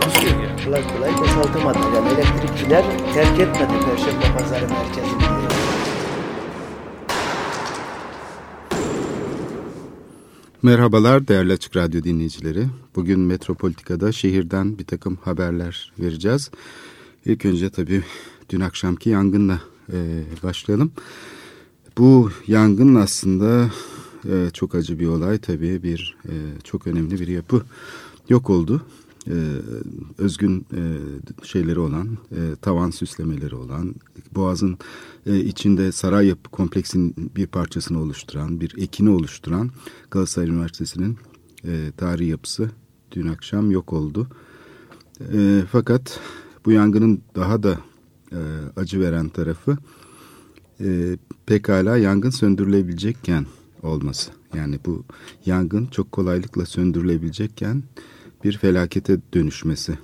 Takusuyor ya. kolay kolay boşaltamadı. Yani elektrikçiler terk etmedi Perşembe Pazarı merkezini. Merhabalar değerli Açık Radyo dinleyicileri. Bugün Metropolitika'da şehirden bir takım haberler vereceğiz. İlk önce tabii dün akşamki yangınla e, başlayalım. Bu yangın aslında e, çok acı bir olay tabii bir e, çok önemli bir yapı yok oldu. E, özgün e, şeyleri olan, e, tavan süslemeleri olan, Boğaz'ın e, içinde saray yapı kompleksin bir parçasını oluşturan, bir ekini oluşturan Galatasaray Üniversitesi'nin e, tarihi yapısı dün akşam yok oldu. E, fakat bu yangının daha da e, acı veren tarafı e, pekala yangın söndürülebilecekken olması. Yani bu yangın çok kolaylıkla söndürülebilecekken bir felakete dönüşmesi.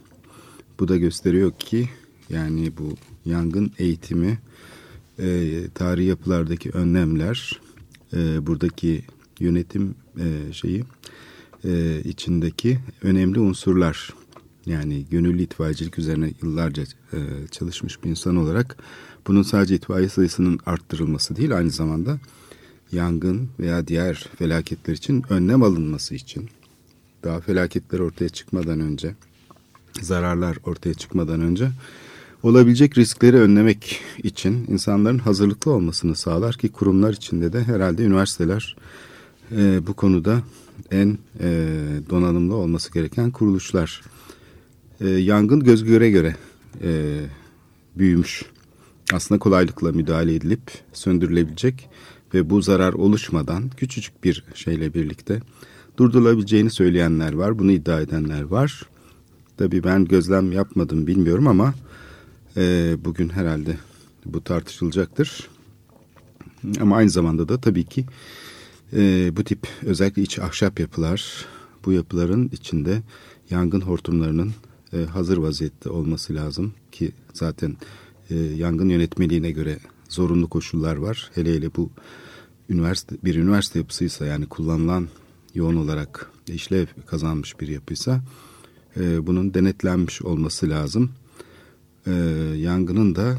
Bu da gösteriyor ki yani bu yangın eğitimi, e, tarihi yapılardaki önlemler, e, buradaki yönetim e, şeyi e, içindeki önemli unsurlar. Yani gönüllü itfaiyecilik üzerine yıllarca e, çalışmış bir insan olarak bunun sadece itfaiye sayısının arttırılması değil aynı zamanda yangın veya diğer felaketler için önlem alınması için daha felaketler ortaya çıkmadan önce zararlar ortaya çıkmadan önce olabilecek riskleri önlemek için insanların hazırlıklı olmasını sağlar ki kurumlar içinde de herhalde üniversiteler e, bu konuda en e, donanımlı olması gereken kuruluşlar. E, yangın göz göre göre e, büyümüş. Aslında kolaylıkla müdahale edilip söndürülebilecek ve bu zarar oluşmadan küçücük bir şeyle birlikte durdurulabileceğini söyleyenler var. Bunu iddia edenler var. Tabii ben gözlem yapmadım bilmiyorum ama e, bugün herhalde bu tartışılacaktır. Ama aynı zamanda da tabii ki e, bu tip özellikle iç ahşap yapılar, bu yapıların içinde yangın hortumlarının e, hazır vaziyette olması lazım ki zaten e, yangın yönetmeliğine göre zorunlu koşullar var. Hele hele bu üniversite bir üniversite yapısıysa yani kullanılan yoğun olarak işlev kazanmış bir yapıysa e, bunun denetlenmiş olması lazım. E, yangının da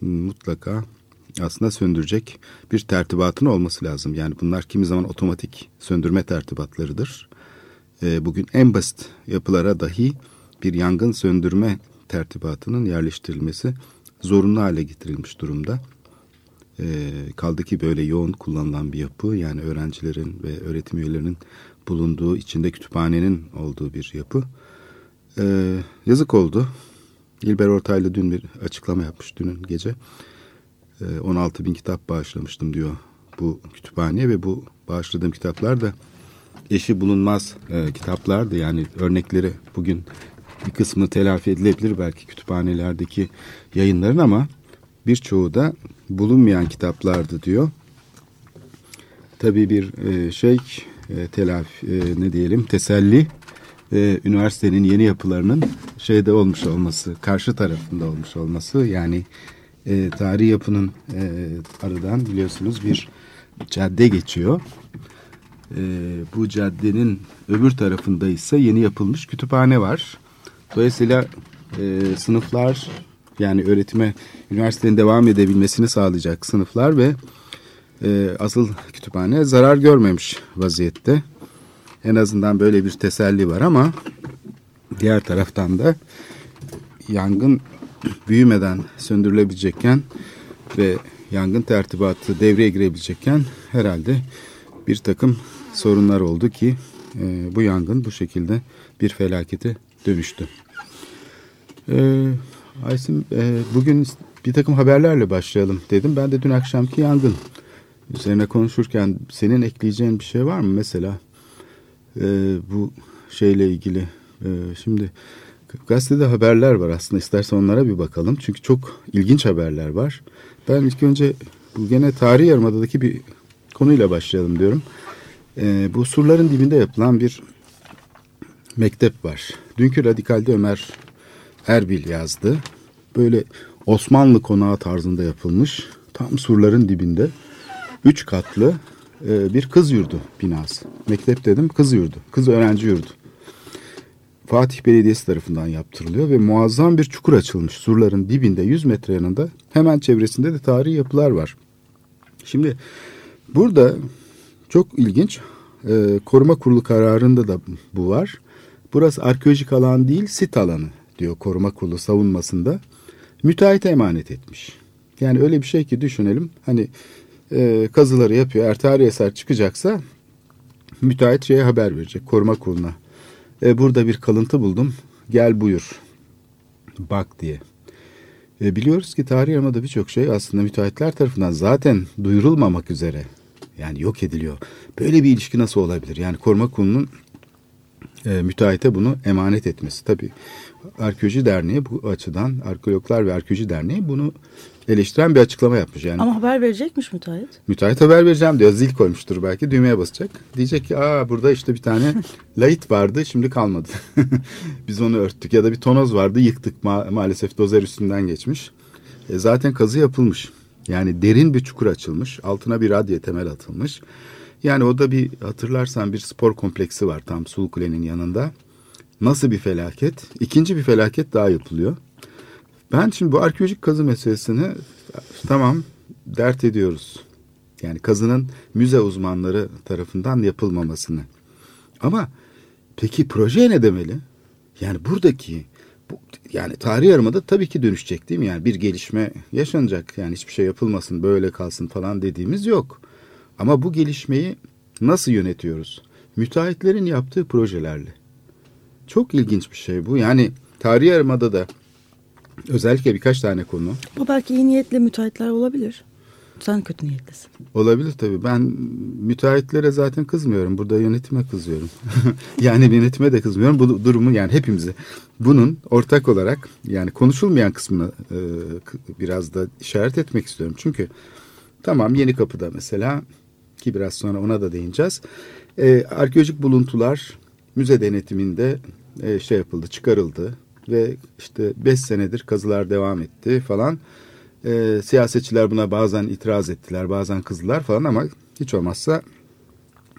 mutlaka aslında söndürecek bir tertibatın olması lazım. Yani bunlar kimi zaman otomatik söndürme tertibatlarıdır. E, bugün en basit yapılara dahi bir yangın söndürme tertibatının yerleştirilmesi zorunlu hale getirilmiş durumda. E, kaldı ki böyle yoğun kullanılan bir yapı yani öğrencilerin ve öğretim üyelerinin bulunduğu içinde kütüphanenin olduğu bir yapı. E, yazık oldu. İlber Ortaylı dün bir açıklama yapmış dünün gece. E, 16 bin kitap bağışlamıştım diyor bu kütüphaneye ve bu bağışladığım kitaplar da eşi bulunmaz e, kitaplardı. Yani örnekleri bugün bir kısmı telafi edilebilir belki kütüphanelerdeki yayınların ama birçoğu da bulunmayan kitaplardı diyor. Tabii bir e, şey e, telafi e, ne diyelim teselli e, üniversitenin yeni yapılarının şeyde olmuş olması, karşı tarafında olmuş olması yani e, tarihi yapının aradan biliyorsunuz bir cadde geçiyor. Bu caddenin öbür tarafında ise yeni yapılmış kütüphane var. Dolayısıyla sınıflar yani öğretime üniversitenin devam edebilmesini sağlayacak sınıflar ve e, asıl kütüphane zarar görmemiş vaziyette. En azından böyle bir teselli var ama diğer taraftan da yangın büyümeden söndürülebilecekken ve yangın tertibatı devreye girebilecekken herhalde bir takım sorunlar oldu ki e, bu yangın bu şekilde bir felakete dönüştü. E, Aysim e, bugün bir takım haberlerle başlayalım dedim. Ben de dün akşamki yangın üzerine konuşurken senin ekleyeceğin bir şey var mı? Mesela e, bu şeyle ilgili e, şimdi Gazetede haberler var aslında istersen onlara bir bakalım. Çünkü çok ilginç haberler var. Ben ilk önce bu gene tarih yarımadadaki bir konuyla başlayalım diyorum. Ee, bu surların dibinde yapılan bir mektep var. Dünkü Radikal'de Ömer Erbil yazdı. Böyle Osmanlı konağı tarzında yapılmış. Tam surların dibinde. Üç katlı e, bir kız yurdu binası. Mektep dedim kız yurdu. Kız öğrenci yurdu. Fatih Belediyesi tarafından yaptırılıyor ve muazzam bir çukur açılmış. Surların dibinde 100 metre yanında hemen çevresinde de tarihi yapılar var. Şimdi burada çok ilginç e, koruma kurulu kararında da bu var. Burası arkeolojik alan değil sit alanı diyor koruma kurulu savunmasında. Müteahhite emanet etmiş. Yani öyle bir şey ki düşünelim hani e, kazıları yapıyor eğer tarihi eser çıkacaksa müteahhit şeye haber verecek koruma kuruluna. E, burada bir kalıntı buldum gel buyur bak diye. E, biliyoruz ki tarih aramada birçok şey aslında müteahhitler tarafından zaten duyurulmamak üzere yani yok ediliyor. Böyle bir ilişki nasıl olabilir? Yani koruma kurulunun e, müteahhite bunu emanet etmesi. Tabii Arkeoloji Derneği bu açıdan Arkeologlar ve Arkeoloji Derneği bunu eleştiren bir açıklama yapmış. Yani Ama haber verecekmiş müteahhit. müteahhit haber vereceğim diyor. Zil koymuştur belki düğmeye basacak. Diyecek ki aa burada işte bir tane layit vardı şimdi kalmadı. Biz onu örttük ya da bir tonoz vardı yıktık Ma- maalesef dozer üstünden geçmiş. E, zaten kazı yapılmış. Yani derin bir çukur açılmış. Altına bir radye temel atılmış. Yani o da bir hatırlarsan bir spor kompleksi var tam Sulukule'nin yanında. Nasıl bir felaket? İkinci bir felaket daha yapılıyor. Ben şimdi bu arkeolojik kazı meselesini tamam dert ediyoruz. Yani kazının müze uzmanları tarafından yapılmamasını. Ama peki projeye ne demeli? Yani buradaki bu, yani tarih yarımada tabii ki dönüşecek değil mi? Yani bir gelişme yaşanacak. Yani hiçbir şey yapılmasın böyle kalsın falan dediğimiz yok. Ama bu gelişmeyi nasıl yönetiyoruz? Müteahhitlerin yaptığı projelerle. Çok ilginç bir şey bu. Yani tarih yarımada da özellikle birkaç tane konu Ama belki iyi niyetli müteahhitler olabilir. Sen kötü niyetlisin. olabilir tabii. Ben müteahhitlere zaten kızmıyorum. Burada yönetime kızıyorum. yani yönetime de kızmıyorum. Bu durumu yani hepimizi bunun ortak olarak yani konuşulmayan kısmını e, biraz da işaret etmek istiyorum. Çünkü tamam Yeni Kapı'da mesela ki biraz sonra ona da değineceğiz. E, arkeolojik buluntular müze denetiminde e, şey yapıldı, çıkarıldı ve işte beş senedir kazılar devam etti falan. E, siyasetçiler buna bazen itiraz ettiler, bazen kızdılar falan ama hiç olmazsa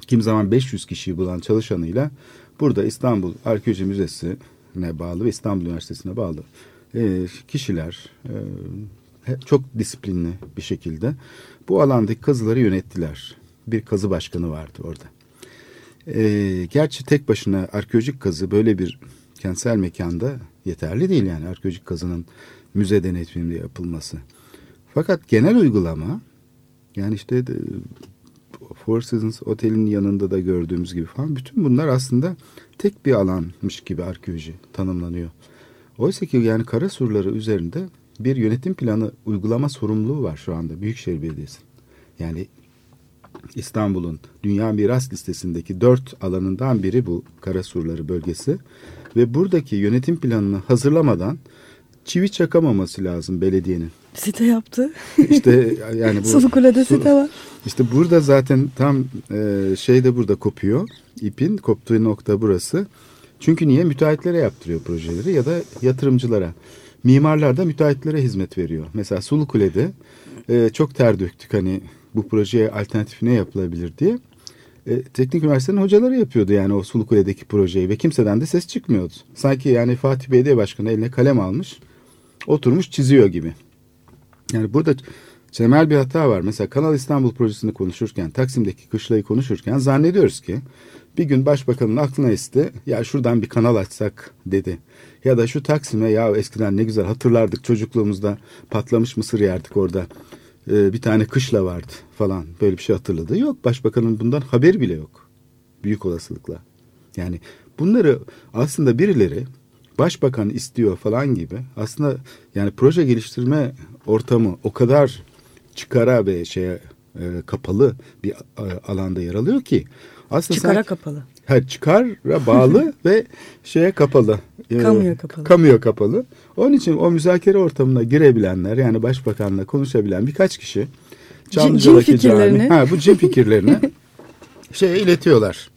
kim zaman 500 kişiyi bulan çalışanıyla burada İstanbul Arkeoloji Müzesi'ne bağlı ve İstanbul Üniversitesi'ne bağlı e, kişiler e, çok disiplinli bir şekilde bu alandaki kazıları yönettiler. Bir kazı başkanı vardı orada. E, gerçi tek başına arkeolojik kazı böyle bir kentsel mekanda yeterli değil yani arkeolojik kazının müze denetiminde yapılması. Fakat genel uygulama yani işte de, Four Seasons Otel'in yanında da gördüğümüz gibi falan bütün bunlar aslında tek bir alanmış gibi arkeoloji tanımlanıyor. Oysa ki yani kara surları üzerinde bir yönetim planı uygulama sorumluluğu var şu anda Büyükşehir Belediyesi'nin. Yani İstanbul'un Dünya Miras Listesi'ndeki dört alanından biri bu kara surları bölgesi. Ve buradaki yönetim planını hazırlamadan çivi çakamaması lazım belediyenin. Site yaptı. İşte yani bu Sulukule'de su- site var. işte burada zaten tam e, şey de burada kopuyor. İpin koptuğu nokta burası. Çünkü niye? Müteahhitlere yaptırıyor projeleri ya da yatırımcılara. Mimarlar da müteahhitlere hizmet veriyor. Mesela Sulukule'de e, çok ter döktük hani bu projeye alternatif ne yapılabilir diye. E, teknik üniversitenin hocaları yapıyordu yani o Sulukule'deki projeyi ve kimseden de ses çıkmıyordu. Sanki yani Fatih Belediye Başkanı eline kalem almış, oturmuş çiziyor gibi. Yani burada temel bir hata var. Mesela Kanal İstanbul projesini konuşurken, Taksim'deki kışlayı konuşurken zannediyoruz ki bir gün başbakanın aklına esti. Ya şuradan bir kanal açsak dedi. Ya da şu Taksim'e ya eskiden ne güzel hatırlardık çocukluğumuzda patlamış mısır yerdik orada. Ee, bir tane kışla vardı falan böyle bir şey hatırladı. Yok başbakanın bundan haberi bile yok. Büyük olasılıkla. Yani bunları aslında birileri başbakan istiyor falan gibi aslında yani proje geliştirme ortamı o kadar çıkara ve şeye e, kapalı bir e, alanda yer alıyor ki aslında Çıkara sanki- kapalı. Ha, çıkara bağlı ve şeye kapalı. Ee, Kamuya kapalı. Kamuya kapalı. Onun için o müzakere ortamına girebilenler yani başbakanla konuşabilen birkaç kişi Çamlıca'daki cami- ha, bu cin fikirlerini şeye iletiyorlar.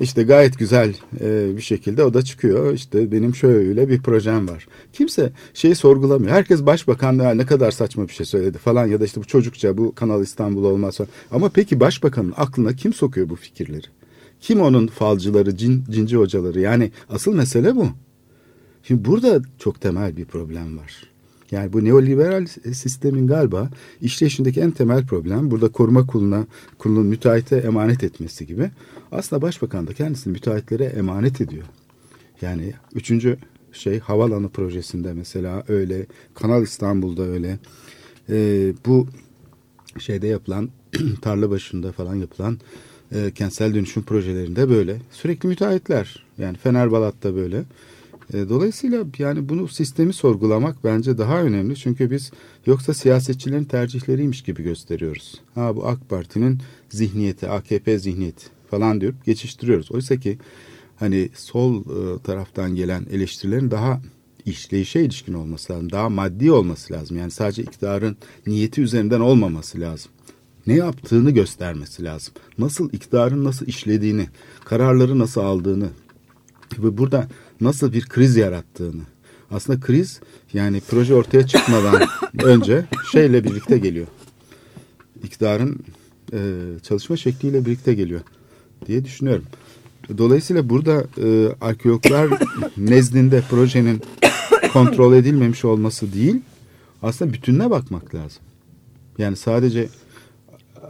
İşte gayet güzel e, bir şekilde o da çıkıyor. İşte benim şöyle bir projem var. Kimse şeyi sorgulamıyor. Herkes başbakan "Ya ne kadar saçma bir şey söyledi falan ya da işte bu çocukça bu Kanal İstanbul olmaz falan. Ama peki başbakanın aklına kim sokuyor bu fikirleri? Kim onun falcıları, cin, cinci hocaları? Yani asıl mesele bu. Şimdi burada çok temel bir problem var. Yani bu neoliberal sistemin galiba işleyişindeki en temel problem burada koruma kuruluna, kurulunun müteahhite emanet etmesi gibi. Aslında başbakan da kendisini müteahhitlere emanet ediyor. Yani üçüncü şey havalanı projesinde mesela öyle, Kanal İstanbul'da öyle. Ee, bu şeyde yapılan tarla başında falan yapılan e, kentsel dönüşüm projelerinde böyle. Sürekli müteahhitler. Yani Fenerbalat'ta böyle. E, dolayısıyla yani bunu sistemi sorgulamak bence daha önemli. Çünkü biz yoksa siyasetçilerin tercihleriymiş gibi gösteriyoruz. Ha bu AK Parti'nin zihniyeti, AKP zihniyeti falan diyor geçiştiriyoruz. Oysa ki hani sol e, taraftan gelen eleştirilerin daha işleyişe ilişkin olması lazım. Daha maddi olması lazım. Yani sadece iktidarın niyeti üzerinden olmaması lazım. Ne yaptığını göstermesi lazım. Nasıl iktidarın nasıl işlediğini, kararları nasıl aldığını ve burada nasıl bir kriz yarattığını. Aslında kriz yani proje ortaya çıkmadan önce şeyle birlikte geliyor. İktidarın e, çalışma şekliyle birlikte geliyor diye düşünüyorum. Dolayısıyla burada e, arkeologlar nezdinde projenin kontrol edilmemiş olması değil, aslında bütününe bakmak lazım. Yani sadece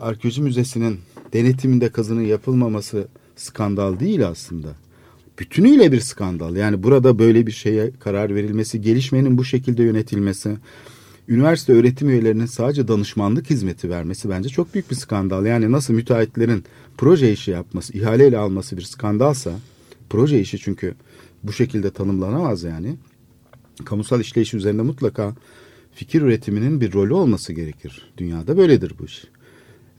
arkeoloji müzesinin denetiminde kazının yapılmaması skandal değil aslında. Bütünüyle bir skandal. Yani burada böyle bir şeye karar verilmesi, gelişmenin bu şekilde yönetilmesi, üniversite öğretim üyelerinin sadece danışmanlık hizmeti vermesi bence çok büyük bir skandal. Yani nasıl müteahhitlerin proje işi yapması, ihaleyle alması bir skandalsa, proje işi çünkü bu şekilde tanımlanamaz yani. Kamusal işleyiş üzerinde mutlaka fikir üretiminin bir rolü olması gerekir. Dünyada böyledir bu iş.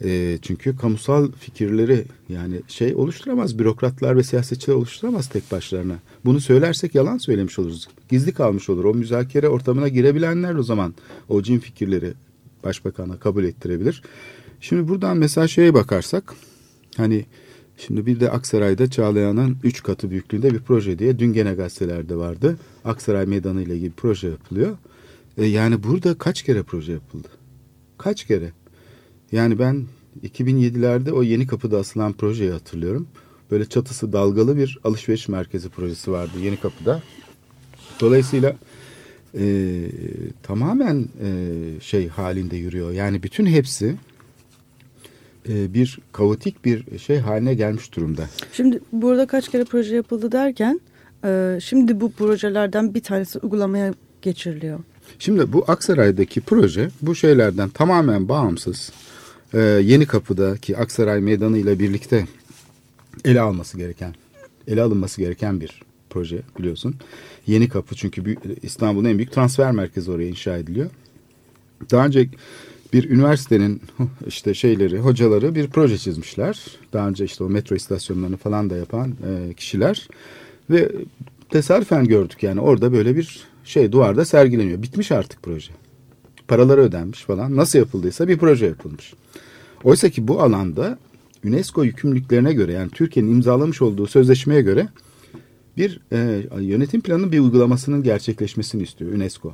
E, çünkü kamusal fikirleri yani şey oluşturamaz. Bürokratlar ve siyasetçiler oluşturamaz tek başlarına. Bunu söylersek yalan söylemiş oluruz. Gizli kalmış olur. O müzakere ortamına girebilenler o zaman o cin fikirleri başbakana kabul ettirebilir. Şimdi buradan mesela şeye bakarsak hani şimdi bir de Aksaray'da Çağlayan'ın üç katı büyüklüğünde bir proje diye dün gene gazetelerde vardı. Aksaray Meydanı ile ilgili proje yapılıyor. E, yani burada kaç kere proje yapıldı? Kaç kere? Yani ben 2007'lerde o Yeni Kapı'da asılan projeyi hatırlıyorum. Böyle çatısı dalgalı bir alışveriş merkezi projesi vardı Yeni Kapı'da. Dolayısıyla e, tamamen e, şey halinde yürüyor. Yani bütün hepsi e, bir kaotik bir şey haline gelmiş durumda. Şimdi burada kaç kere proje yapıldı derken e, şimdi bu projelerden bir tanesi uygulamaya geçiriliyor. Şimdi bu Aksaray'daki proje bu şeylerden tamamen bağımsız. Ee, Yeni Kapı'daki Aksaray Meydanı ile birlikte ele alması gereken, ele alınması gereken bir proje biliyorsun. Yeni Kapı çünkü İstanbul'un en büyük transfer merkezi oraya inşa ediliyor. Daha önce bir üniversitenin işte şeyleri, hocaları bir proje çizmişler. Daha önce işte o metro istasyonlarını falan da yapan e, kişiler ve tesadüfen gördük yani orada böyle bir şey duvarda sergileniyor. Bitmiş artık proje. Paraları ödenmiş falan. Nasıl yapıldıysa bir proje yapılmış. Oysa ki bu alanda UNESCO yükümlülüklerine göre yani Türkiye'nin imzalamış olduğu sözleşmeye göre bir e, yönetim planının bir uygulamasının gerçekleşmesini istiyor UNESCO.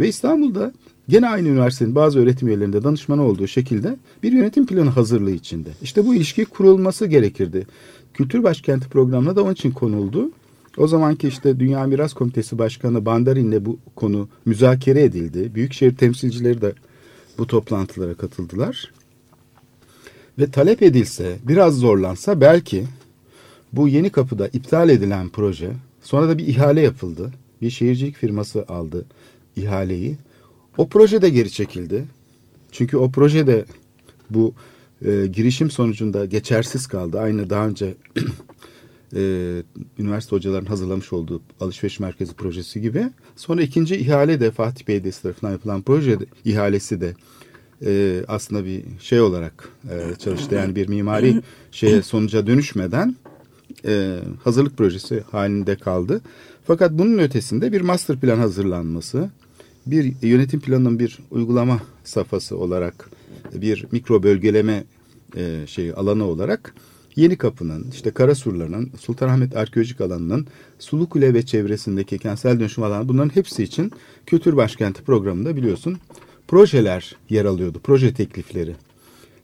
Ve İstanbul'da gene aynı üniversitenin bazı öğretim üyelerinde danışmanı olduğu şekilde bir yönetim planı hazırlığı içinde. İşte bu ilişki kurulması gerekirdi. Kültür Başkenti programına da onun için konuldu. O zamanki işte Dünya Miras Komitesi Başkanı Bandarin'le bu konu müzakere edildi. Büyükşehir temsilcileri de bu toplantılara katıldılar. Ve talep edilse, biraz zorlansa belki bu yeni kapıda iptal edilen proje, sonra da bir ihale yapıldı. Bir şehircilik firması aldı ihaleyi. O proje de geri çekildi. Çünkü o proje de bu e, girişim sonucunda geçersiz kaldı. Aynı daha önce e, üniversite hocaların hazırlamış olduğu alışveriş merkezi projesi gibi. Sonra ikinci ihale de Fatih Belediyesi tarafından yapılan proje de, ihalesi de e, aslında bir şey olarak e, çalıştı. Yani bir mimari şeye sonuca dönüşmeden e, hazırlık projesi halinde kaldı. Fakat bunun ötesinde bir master plan hazırlanması, bir yönetim planının bir uygulama safhası olarak bir mikro bölgeleme e, şeyi alanı olarak Yeni Kapı'nın, işte Karasurlar'ın, Sultanahmet Arkeolojik Alanı'nın, Sulukule ve çevresindeki kentsel dönüşüm alanı bunların hepsi için Kültür Başkenti programında biliyorsun projeler yer alıyordu, proje teklifleri.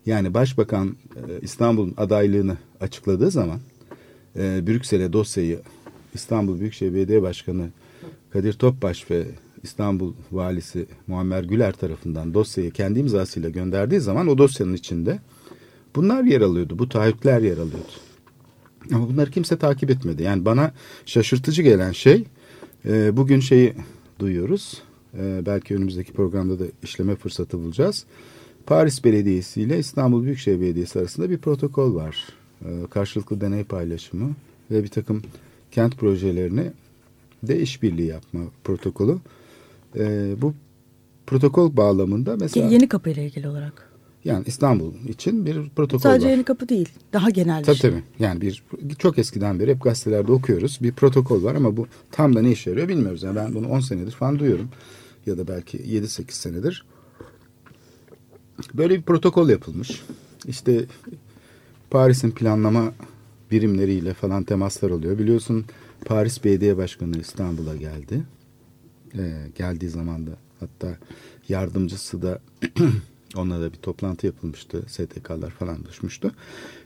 Yani Başbakan e, İstanbul'un adaylığını açıkladığı zaman e, Brüksel'e dosyayı İstanbul Büyükşehir Belediye Başkanı Kadir Topbaş ve İstanbul Valisi Muammer Güler tarafından dosyayı kendi imzasıyla gönderdiği zaman o dosyanın içinde bunlar yer alıyordu. Bu taahhütler yer alıyordu. Ama bunları kimse takip etmedi. Yani bana şaşırtıcı gelen şey e, bugün şeyi duyuyoruz. E, belki önümüzdeki programda da işleme fırsatı bulacağız. Paris Belediyesi ile İstanbul Büyükşehir Belediyesi arasında bir protokol var. E, karşılıklı deney paylaşımı ve bir takım kent projelerini de işbirliği yapma protokolü. E, bu protokol bağlamında mesela... Yeni kapı ile ilgili olarak. Yani İstanbul için bir protokol Sadece var. yeni kapı değil. Daha genel bir tabii, şey. Tabii Yani bir çok eskiden beri hep gazetelerde okuyoruz. Bir protokol var ama bu tam da ne işe yarıyor bilmiyoruz. Yani ben bunu 10 senedir falan duyuyorum. Ya da belki 7-8 senedir. Böyle bir protokol yapılmış. İşte Paris'in planlama birimleriyle falan temaslar oluyor. Biliyorsun Paris Belediye Başkanı İstanbul'a geldi. Ee, geldiği zaman da hatta yardımcısı da onunla da bir toplantı yapılmıştı. STK'lar falan düşmüştü.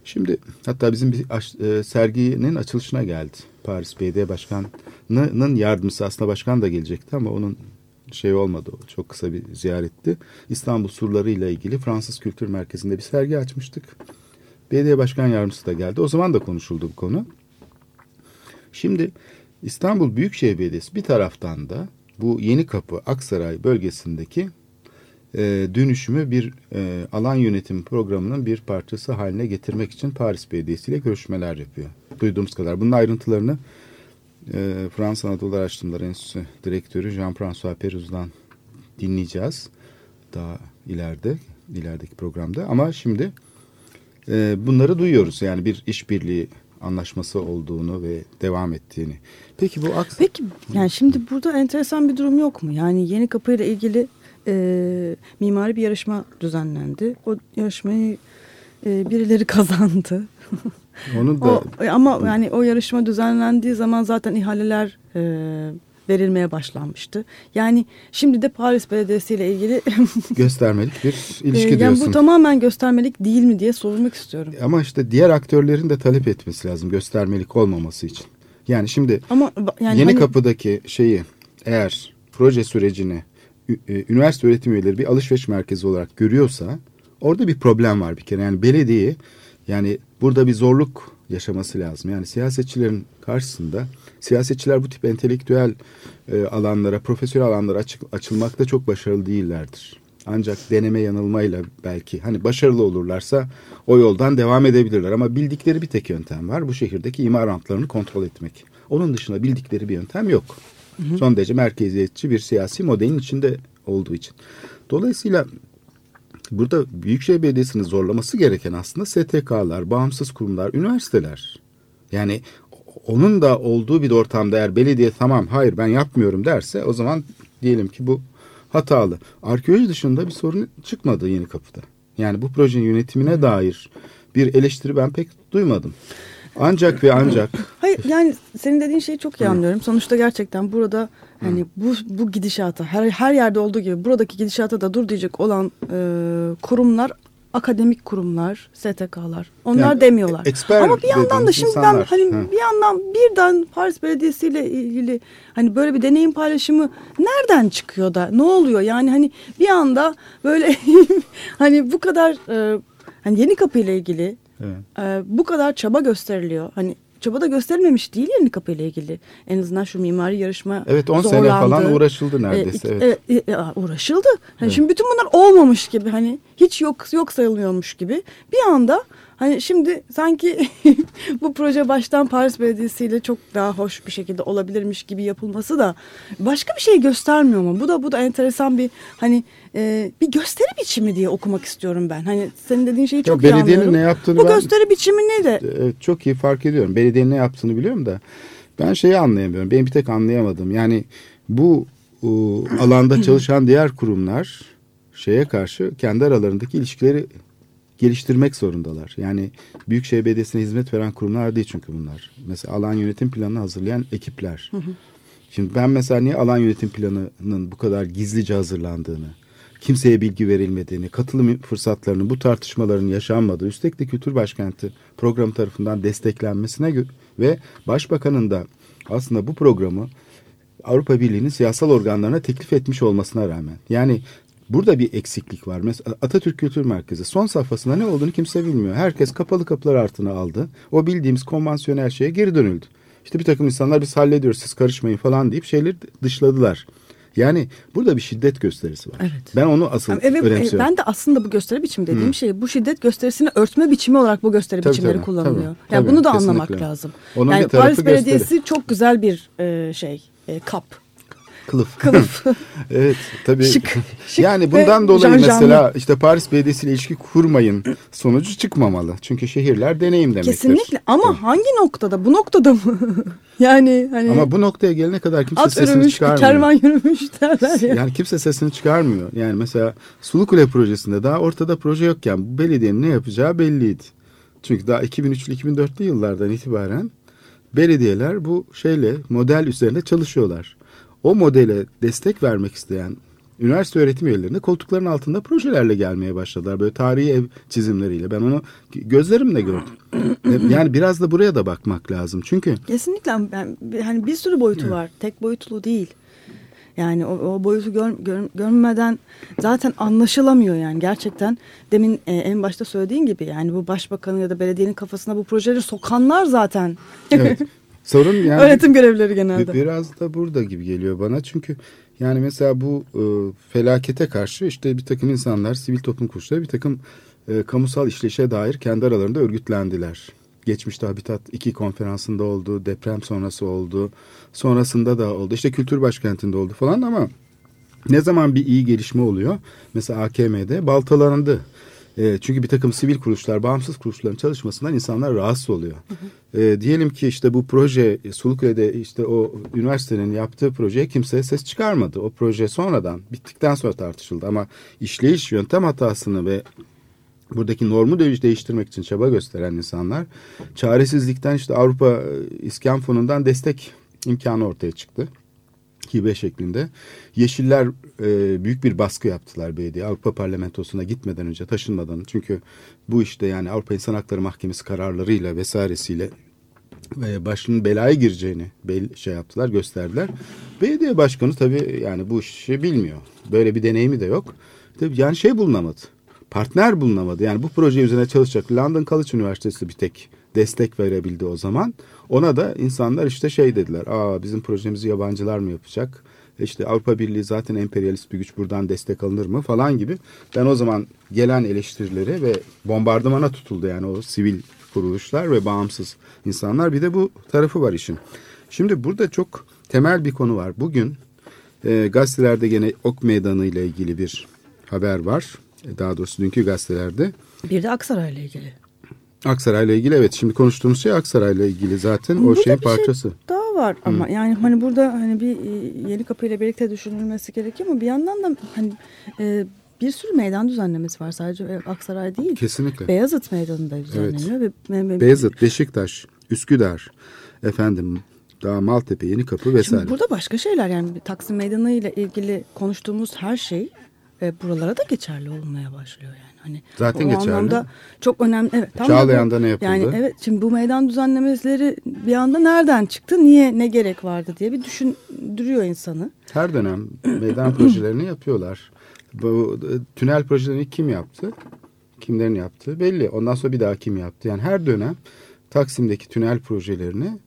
Şimdi hatta bizim bir aş, e, serginin açılışına geldi. Paris Belediye Başkanı'nın yardımcısı aslında başkan da gelecekti ama onun şey olmadı. O çok kısa bir ziyaretti. İstanbul surları ile ilgili Fransız Kültür Merkezi'nde bir sergi açmıştık. Belediye Başkan Yardımcısı da geldi. O zaman da konuşuldu bu konu. Şimdi İstanbul Büyükşehir Belediyesi bir taraftan da bu Yeni Kapı Aksaray bölgesindeki e, dönüşümü bir e, alan yönetim programının bir parçası haline getirmek için Paris Belediyesi ile görüşmeler yapıyor. Duyduğumuz kadar. Bunun ayrıntılarını e, Fransa Anadolu Araştırmaları Enstitüsü Direktörü Jean-François Peruz'dan dinleyeceğiz. Daha ileride, ilerideki programda. Ama şimdi e, bunları duyuyoruz. Yani bir işbirliği anlaşması olduğunu ve devam ettiğini. Peki bu aks Peki yani şimdi burada enteresan bir durum yok mu? Yani yeni kapı ile ilgili e, mimari bir yarışma düzenlendi. O yarışmayı e, birileri kazandı. Onu da o, ama yani o yarışma düzenlendiği zaman zaten ihaleler e, verilmeye başlanmıştı. Yani şimdi de Paris Belediyesi ile ilgili göstermelik bir ilişki e, yani diyorsun. bu tamamen göstermelik değil mi diye sormak istiyorum. Ama işte diğer aktörlerin de talep etmesi lazım göstermelik olmaması için. Yani şimdi Ama yani yeni hani, kapıdaki şeyi eğer proje sürecini e, üniversite öğretim üyeleri bir alışveriş merkezi olarak görüyorsa orada bir problem var bir kere. Yani belediye yani burada bir zorluk yaşaması lazım. Yani siyasetçilerin karşısında siyasetçiler bu tip entelektüel e, alanlara, profesyonel alanlara açık, açılmakta çok başarılı değillerdir. Ancak deneme yanılmayla belki hani başarılı olurlarsa o yoldan devam edebilirler. Ama bildikleri bir tek yöntem var. Bu şehirdeki imar rantlarını kontrol etmek. Onun dışında bildikleri bir yöntem yok. Hı hı. Son derece merkeziyetçi bir siyasi modelin içinde olduğu için. Dolayısıyla burada Büyükşehir Belediyesi'nin zorlaması gereken aslında STK'lar, bağımsız kurumlar, üniversiteler. Yani onun da olduğu bir ortamda eğer belediye tamam hayır ben yapmıyorum derse o zaman diyelim ki bu hatalı. Arkeoloji dışında bir sorun çıkmadı yeni kapıda. Yani bu projenin yönetimine dair bir eleştiri ben pek duymadım. Ancak ve ancak. Hayır yani senin dediğin şeyi çok iyi anlıyorum. Sonuçta gerçekten burada hani bu bu gidişata her her yerde olduğu gibi buradaki gidişata da dur diyecek olan e, kurumlar akademik kurumlar, STK'lar. Onlar yani, demiyorlar. Ama bir yandan da şimdi insanlar. ben hani ha. bir yandan birden Paris Belediyesi ile ilgili hani böyle bir deneyim paylaşımı nereden çıkıyor da ne oluyor? Yani hani bir anda böyle hani bu kadar e, hani yeni kapı ile ilgili evet. e, bu kadar çaba gösteriliyor. Hani çaba da gösterilmemiş değil yeni kapı ile ilgili. En azından şu mimari yarışma Evet 10 sene falan uğraşıldı neredeyse. E, evet. E, e, uğraşıldı. Hani evet. Şimdi bütün bunlar olmamış gibi hani hiç yok yok sayılıyormuş gibi bir anda Hani şimdi sanki bu proje baştan Paris Belediyesi ile çok daha hoş bir şekilde olabilirmiş gibi yapılması da başka bir şey göstermiyor mu? Bu da bu da enteresan bir hani e, bir gösteri biçimi diye okumak istiyorum ben. Hani senin dediğin şeyi çok iyi belediyenin anlıyorum. ne yaptığını bu ben- gösteri biçimi ne de? Evet, çok iyi fark ediyorum. Belediyenin ne yaptığını biliyorum da ben şeyi anlayamıyorum. Benim bir tek anlayamadım. Yani bu o, alanda çalışan diğer kurumlar şeye karşı kendi aralarındaki ilişkileri geliştirmek zorundalar. Yani Büyükşehir Belediyesi'ne hizmet veren kurumlar değil çünkü bunlar. Mesela alan yönetim planını hazırlayan ekipler. Şimdi ben mesela niye alan yönetim planının bu kadar gizlice hazırlandığını, kimseye bilgi verilmediğini, katılım fırsatlarının bu tartışmaların yaşanmadığı, üstelik de Kültür Başkenti programı tarafından desteklenmesine ve Başbakanın da aslında bu programı Avrupa Birliği'nin siyasal organlarına teklif etmiş olmasına rağmen. Yani burada bir eksiklik var. Mesela Atatürk Kültür Merkezi son safhasında ne olduğunu kimse bilmiyor. Herkes kapalı kapılar altına aldı. O bildiğimiz konvansiyonel şeye geri dönüldü. İşte bir takım insanlar biz hallediyoruz siz karışmayın falan deyip şeyleri dışladılar. Yani burada bir şiddet gösterisi var. Evet. Ben onu asıl Yani evet, önemsiyorum. ben de aslında bu gösteri biçimi dediğim şey bu şiddet gösterisini örtme biçimi olarak bu gösteri Tabii, biçimleri tabii, kullanılıyor. tabii, yani tabii, bunu da kesinlikle. anlamak lazım. Onun yani Paris gösteri. Belediyesi çok güzel bir e, şey e, kap. Kılıf. Kılıf. evet tabii. Şık, şık yani bundan dolayı janjanlı. mesela işte Paris Belediyesi ile ilişki kurmayın sonucu çıkmamalı. Çünkü şehirler deneyim demektir. Kesinlikle ama Tabii. hangi noktada? Bu noktada mı? yani hani Ama bu noktaya gelene kadar kimse at sesini yürümüş, çıkarmıyor. kervan yürümüş derler ya. Yani kimse sesini çıkarmıyor. Yani mesela Sulukule projesinde daha ortada proje yokken bu belediyenin ne yapacağı belliydi. Çünkü daha 2003'lü 2004'lü yıllardan itibaren belediyeler bu şeyle model üzerinde çalışıyorlar. O modele destek vermek isteyen üniversite öğretim üyelerine koltukların altında projelerle gelmeye başladılar. Böyle tarihi ev çizimleriyle. Ben onu gözlerimle gördüm. yani biraz da buraya da bakmak lazım. Çünkü Kesinlikle ben hani bir sürü boyutu var. Tek boyutlu değil. Yani o, o boyutu gör, gör- görmeden zaten anlaşılamıyor yani gerçekten. Demin e, en başta söylediğin gibi yani bu başbakanın ya da belediyenin kafasına bu projeleri sokanlar zaten. evet. Sorun yani Öğretim görevlileri genelde. Bir- Biraz da burada gibi geliyor bana çünkü yani mesela bu e, felakete karşı işte bir takım insanlar, sivil toplum kuruluşları bir takım e, kamusal işleyişe dair kendi aralarında örgütlendiler. Geçmişte Habitat 2 konferansında oldu, deprem sonrası oldu, sonrasında da oldu. İşte kültür başkentinde oldu falan ama ne zaman bir iyi gelişme oluyor? Mesela AKM'de baltalandı. E, çünkü bir takım sivil kuruluşlar, bağımsız kuruluşların çalışmasından insanlar rahatsız oluyor. E, diyelim ki işte bu proje e, Suluköy'de işte o üniversitenin yaptığı projeye kimse ses çıkarmadı. O proje sonradan bittikten sonra tartışıldı ama işleyiş yöntem hatasını ve buradaki normu değiş- değiştirmek için çaba gösteren insanlar çaresizlikten işte Avrupa e, İskan Fonu'ndan destek imkanı ortaya çıktı hibe şeklinde. Yeşiller e, büyük bir baskı yaptılar belediye Avrupa Parlamentosu'na gitmeden önce taşınmadan. Çünkü bu işte yani Avrupa İnsan Hakları Mahkemesi kararlarıyla vesairesiyle e, başının belaya gireceğini bel, şey yaptılar gösterdiler. Belediye başkanı tabii yani bu işi bilmiyor. Böyle bir deneyimi de yok. Tabii yani şey bulunamadı. Partner bulunamadı. Yani bu proje üzerine çalışacak London College Üniversitesi bir tek destek verebildi o zaman. Ona da insanlar işte şey dediler. Aa bizim projemizi yabancılar mı yapacak? İşte Avrupa Birliği zaten emperyalist bir güç buradan destek alınır mı falan gibi. Ben o zaman gelen eleştirileri ve bombardımana tutuldu yani o sivil kuruluşlar ve bağımsız insanlar. Bir de bu tarafı var işin. Şimdi burada çok temel bir konu var. Bugün e, gazetelerde gene Ok Meydanı ile ilgili bir haber var. E, Daha doğrusu dünkü gazetelerde. Bir de Aksaray'la ilgili. Aksaray'la ilgili evet şimdi konuştuğumuz şey Aksaray'la ilgili zaten o şeyin bir şey parçası. Daha var ama yani hani burada hani bir e, yeni kapıyla birlikte düşünülmesi gerekiyor ama bir yandan da hani e, bir sürü meydan düzenlemesi var sadece e, Aksaray değil. Kesinlikle. Beyazıt Meydanı'nda düzenleniyor ve, ve- ve- Beyazıt, Beşiktaş, Üsküdar, efendim daha Maltepe, Yenikapı vesaire. Şimdi burada başka şeyler yani Taksim Meydanı ile ilgili konuştuğumuz her şey e, buralara da geçerli olmaya başlıyor yani. Hani Zaten o geçerli. anlamda çok önemli. Evet, tam da bu- Çağlayan'da ne yapıldı? Yani evet şimdi bu meydan düzenlemeleri bir anda nereden çıktı? Niye ne gerek vardı diye bir düşündürüyor insanı. Her dönem meydan projelerini yapıyorlar. Bu e, tünel projelerini kim yaptı? Kimlerin yaptığı belli. Ondan sonra bir daha kim yaptı? Yani her dönem Taksim'deki tünel projelerini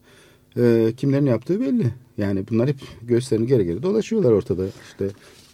e, kimlerin yaptığı belli. Yani bunlar hep gösterini geri geri dolaşıyorlar ortada. İşte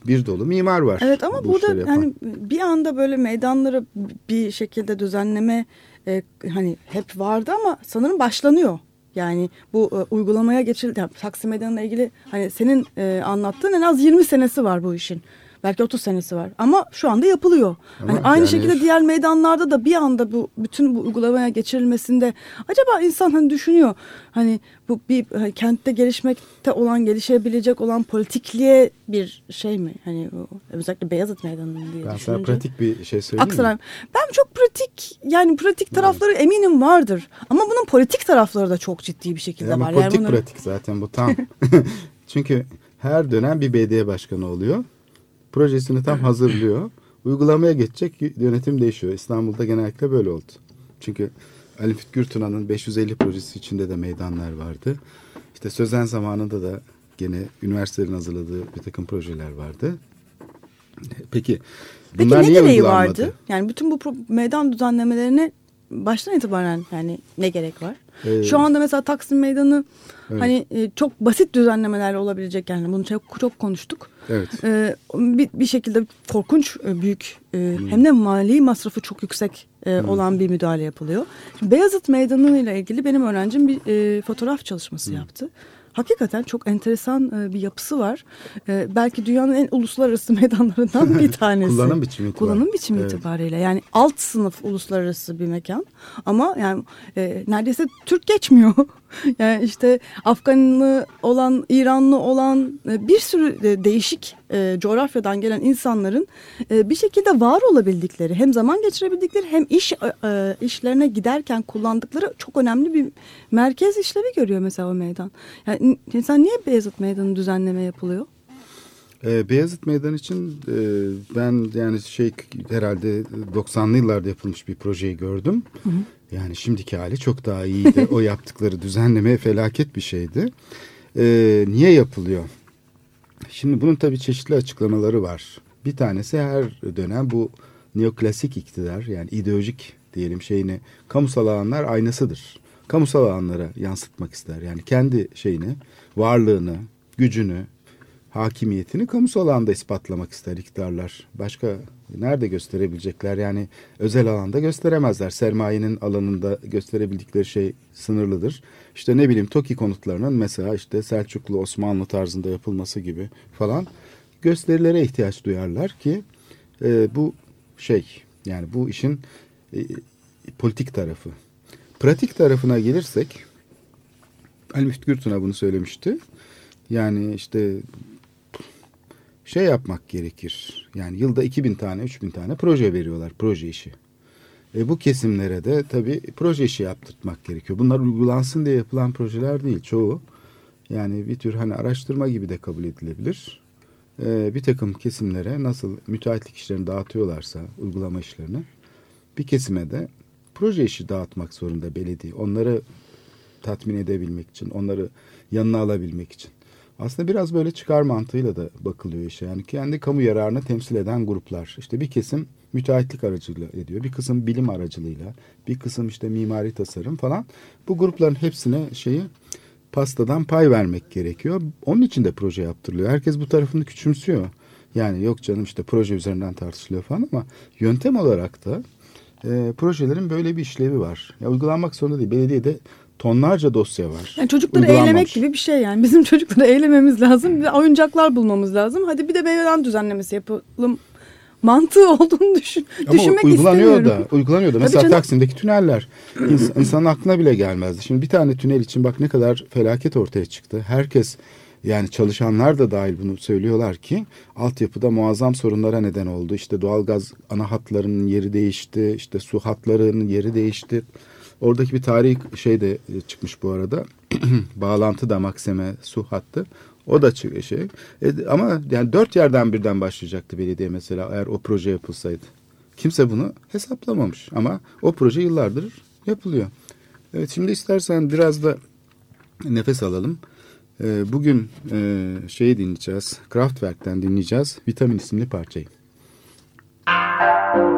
bir dolu mimar var. Evet ama bu burada hani bir anda böyle meydanları bir şekilde düzenleme e, hani hep vardı ama sanırım başlanıyor. Yani bu e, uygulamaya geçildi. Yani Taksim Meydanı'na ilgili hani senin e, anlattığın en az 20 senesi var bu işin. Belki 30 senesi var. Ama şu anda yapılıyor. Ama hani aynı yani- şekilde diğer meydanlarda da bir anda bu bütün bu uygulamaya geçirilmesinde acaba insan hani düşünüyor. Hani bu bir hani kentte gelişmekte olan, gelişebilecek olan politikliğe bir şey mi? Hani o, özellikle Beyazıt Meydanı'nın diye Ben düşününce. pratik bir şey söyleyeyim Aksaray. mi? Ben çok pratik yani pratik tarafları eminim vardır. Ama bunun politik tarafları da çok ciddi bir şekilde Ama var. politik yani bunları- pratik zaten bu tam. Çünkü her dönem bir BD başkanı oluyor. Projesini tam hazırlıyor. Uygulamaya geçecek yönetim değişiyor. İstanbul'da genellikle böyle oldu. Çünkü Ali Fit Gürtuna'nın 550 projesi içinde de meydanlar vardı. İşte Sözen zamanında da gene üniversitelerin hazırladığı bir takım projeler vardı. Peki Peki bunlar ne niye gereği uygulanmadı? vardı? Yani bütün bu meydan düzenlemelerine baştan itibaren yani ne gerek var? Ee, Şu anda mesela Taksim Meydanı Evet. hani e, çok basit düzenlemelerle olabilecek yani bunu çok, çok konuştuk. Evet. Ee, bir, bir şekilde korkunç e, büyük e, Hmm. hem de mali masrafı çok yüksek e, olan bir müdahale yapılıyor. Şimdi Beyazıt Meydanı ile ilgili benim öğrencim bir e, fotoğraf çalışması Hmm. yaptı. Hakikaten çok enteresan e, bir yapısı var. E, belki dünyanın en uluslararası meydanlarından bir tanesi. Kullanım biçimi itibariyle. Kullanım biçimi Evet. itibariyle. Yani alt sınıf uluslararası bir mekan. Ama yani e, neredeyse Türk geçmiyor. yani işte Afganlı olan, İranlı olan e, bir sürü e, değişik e, coğrafyadan gelen insanların bir şekilde var olabildikleri, hem zaman geçirebildikleri hem iş işlerine giderken kullandıkları çok önemli bir merkez işlevi görüyor mesela o meydan. Yani insan niye Beyazıt Meydanı düzenleme yapılıyor? Ee, Beyazıt Meydan için e, ben yani şey herhalde 90'lı yıllarda yapılmış bir projeyi gördüm. Yani şimdiki hali çok daha iyiydi. o yaptıkları düzenleme felaket bir şeydi. Ee, niye yapılıyor? Şimdi bunun tabii çeşitli açıklamaları var. Bir tanesi her dönem bu neoklasik iktidar yani ideolojik diyelim şeyini kamusal alanlar aynasıdır. Kamusal alanlara yansıtmak ister. Yani kendi şeyini, varlığını, gücünü, hakimiyetini kamusal alanda ispatlamak ister iktidarlar. Başka nerede gösterebilecekler? Yani özel alanda gösteremezler. Sermayenin alanında gösterebildikleri şey sınırlıdır. İşte ne bileyim TOKİ konutlarının mesela işte Selçuklu Osmanlı tarzında yapılması gibi falan gösterilere ihtiyaç duyarlar ki e, bu şey yani bu işin e, politik tarafı. Pratik tarafına gelirsek Ali Müftü Gürtün'a bunu söylemişti. Yani işte şey yapmak gerekir. Yani yılda 2000 tane, 3000 tane proje veriyorlar, proje işi. E bu kesimlere de tabii proje işi yaptırtmak gerekiyor. Bunlar uygulansın diye yapılan projeler değil çoğu. Yani bir tür hani araştırma gibi de kabul edilebilir. E, bir takım kesimlere nasıl müteahhitlik işlerini dağıtıyorlarsa uygulama işlerini bir kesime de proje işi dağıtmak zorunda belediye. Onları tatmin edebilmek için, onları yanına alabilmek için. Aslında biraz böyle çıkar mantığıyla da bakılıyor işe. Yani kendi kamu yararını temsil eden gruplar. İşte bir kesim müteahhitlik aracılığıyla ediyor. Bir kısım bilim aracılığıyla, bir kısım işte mimari tasarım falan. Bu grupların hepsine şeyi pastadan pay vermek gerekiyor. Onun için de proje yaptırılıyor. Herkes bu tarafını küçümsüyor. Yani yok canım işte proje üzerinden tartışılıyor falan ama yöntem olarak da e, projelerin böyle bir işlevi var. Ya uygulanmak zorunda değil. Belediyede tonlarca dosya var. Yani çocukları Uygulanmamış. eğlemek gibi bir şey yani. Bizim çocukları eğlememiz lazım. Bir oyuncaklar bulmamız lazım. Hadi bir de meydan düzenlemesi yapalım. Mantığı olduğunu düşün, Ama düşünmek uygulanıyor istemiyorum. da, uygulanıyor da. Mesela canım. Taksim'deki tüneller ins- insanın aklına bile gelmezdi. Şimdi bir tane tünel için bak ne kadar felaket ortaya çıktı. Herkes yani çalışanlar da dahil bunu söylüyorlar ki altyapıda muazzam sorunlara neden oldu. İşte doğalgaz ana hatlarının yeri değişti, işte su hatlarının yeri değişti. Oradaki bir tarihi şey de e, çıkmış bu arada. Bağlantı da Makseme su hattı. O da şey. E, ama yani dört yerden birden başlayacaktı belediye mesela eğer o proje yapılsaydı. Kimse bunu hesaplamamış ama o proje yıllardır yapılıyor. Evet şimdi istersen biraz da nefes alalım. Ee, bugün e, şeyi dinleyeceğiz. Kraftwerk'ten dinleyeceğiz. Vitamin isimli parçayı. Protein,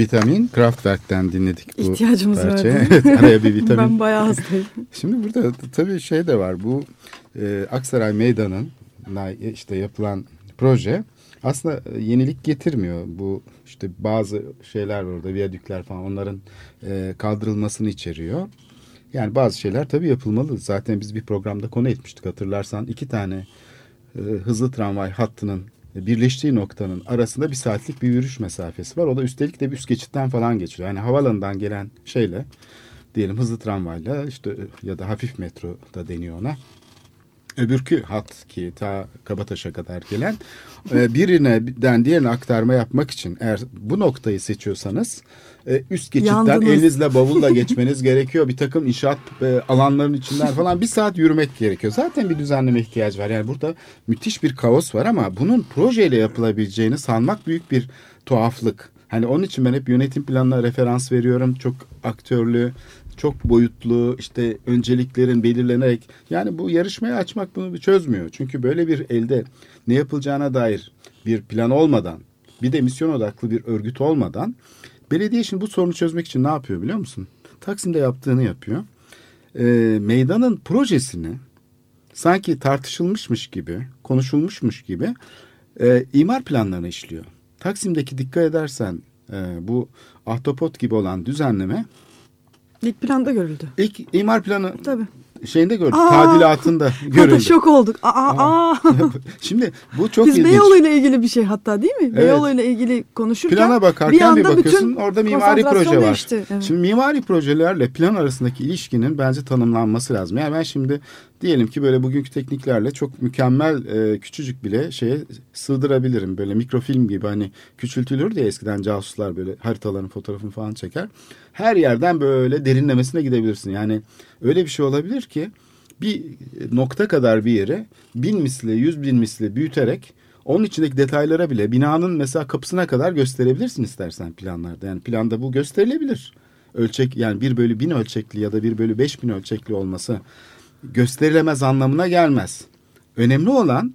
Vitamin Kraftwerk'ten dinledik bu İhtiyacımız var. parçayı. Evet, araya bir vitamin. Ben bayağı hastayım. Şimdi burada tabii şey de var. Bu e, Aksaray Meydanı'nın işte yapılan proje aslında e, yenilik getirmiyor. Bu işte bazı şeyler var orada viyadükler falan onların e, kaldırılmasını içeriyor. Yani bazı şeyler tabii yapılmalı. Zaten biz bir programda konu etmiştik hatırlarsan. iki tane e, hızlı tramvay hattının birleştiği noktanın arasında bir saatlik bir yürüyüş mesafesi var. O da üstelik de bir üst geçitten falan geçiyor. Yani havalanından gelen şeyle diyelim hızlı tramvayla işte ya da hafif metro da deniyor ona. Öbürkü hat ki ta Kabataş'a kadar gelen e, birinden diğerine aktarma yapmak için eğer bu noktayı seçiyorsanız e, üst geçitten Yandınız. elinizle bavulla geçmeniz gerekiyor. Bir takım inşaat e, alanlarının içinden falan bir saat yürümek gerekiyor. Zaten bir düzenleme ihtiyacı var. Yani burada müthiş bir kaos var ama bunun projeyle yapılabileceğini sanmak büyük bir tuhaflık. Hani onun için ben hep yönetim planına referans veriyorum. Çok aktörlü, çok boyutlu işte önceliklerin belirlenerek yani bu yarışmayı açmak bunu çözmüyor. Çünkü böyle bir elde ne yapılacağına dair bir plan olmadan bir de misyon odaklı bir örgüt olmadan belediye şimdi bu sorunu çözmek için ne yapıyor biliyor musun? Taksim'de yaptığını yapıyor. E, meydanın projesini sanki tartışılmışmış gibi, konuşulmuşmuş gibi e, imar planlarını işliyor. Taksim'deki dikkat edersen e, bu ahtapot gibi olan düzenleme İlk planda görüldü. ilk imar planı Tabii. şeyinde gördük. Aa! tadilatında Hatta görüldü. şok olduk. Aa, aa. Şimdi bu çok Biz ilginç. Beyoğlu ile ilgili bir şey hatta değil mi? Evet. Beyoğlu ile ilgili konuşurken Plana bakarken bir, anda bakıyorsun bütün orada mimari proje var. değişti. Evet. Şimdi mimari projelerle plan arasındaki ilişkinin bence tanımlanması lazım. Yani ben şimdi diyelim ki böyle bugünkü tekniklerle çok mükemmel e, küçücük bile şeye sığdırabilirim. Böyle mikrofilm gibi hani küçültülür diye eskiden casuslar böyle haritaların fotoğrafını falan çeker. Her yerden böyle derinlemesine gidebilirsin. Yani öyle bir şey olabilir ki bir nokta kadar bir yere bin misli, yüz bin misli büyüterek onun içindeki detaylara bile binanın mesela kapısına kadar gösterebilirsin istersen planlarda. Yani planda bu gösterilebilir. Ölçek yani bir bölü bin ölçekli ya da bir bölü beş bin ölçekli olması gösterilemez anlamına gelmez. Önemli olan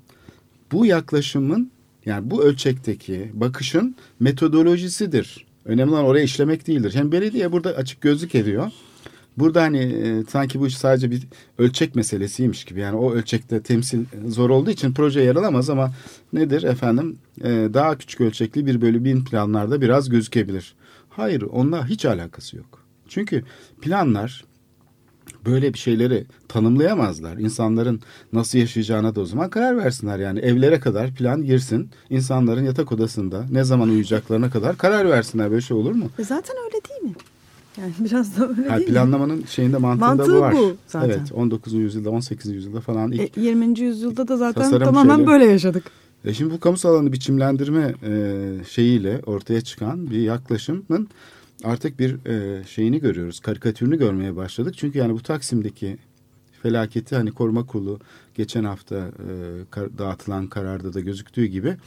bu yaklaşımın yani bu ölçekteki bakışın metodolojisidir. Önemli olan oraya işlemek değildir. Hem belediye burada açık gözlük ediyor. Burada hani e, sanki bu iş sadece bir ölçek meselesiymiş gibi. Yani o ölçekte temsil zor olduğu için proje yer alamaz ama nedir efendim e, daha küçük ölçekli bir bölü bin planlarda biraz gözükebilir. Hayır onunla hiç alakası yok. Çünkü planlar böyle bir şeyleri tanımlayamazlar. İnsanların nasıl yaşayacağına da o zaman karar versinler. Yani evlere kadar plan girsin. İnsanların yatak odasında ne zaman uyuyacaklarına kadar karar versinler. Böyle şey olur mu? E zaten öyle değil mi? Yani biraz da öyle Yani değil mi? planlamanın şeyinde mantığında Mantığı bu var. bu zaten. Evet 19. yüzyılda 18. yüzyılda falan ilk E, 20. yüzyılda da zaten tamamen şeyleri. böyle yaşadık. E şimdi bu kamusal alanı biçimlendirme e, şeyiyle ortaya çıkan bir yaklaşımın artık bir e, şeyini görüyoruz. Karikatürünü görmeye başladık. Çünkü yani bu Taksim'deki felaketi hani koruma kurulu geçen hafta e, kar- dağıtılan kararda da gözüktüğü gibi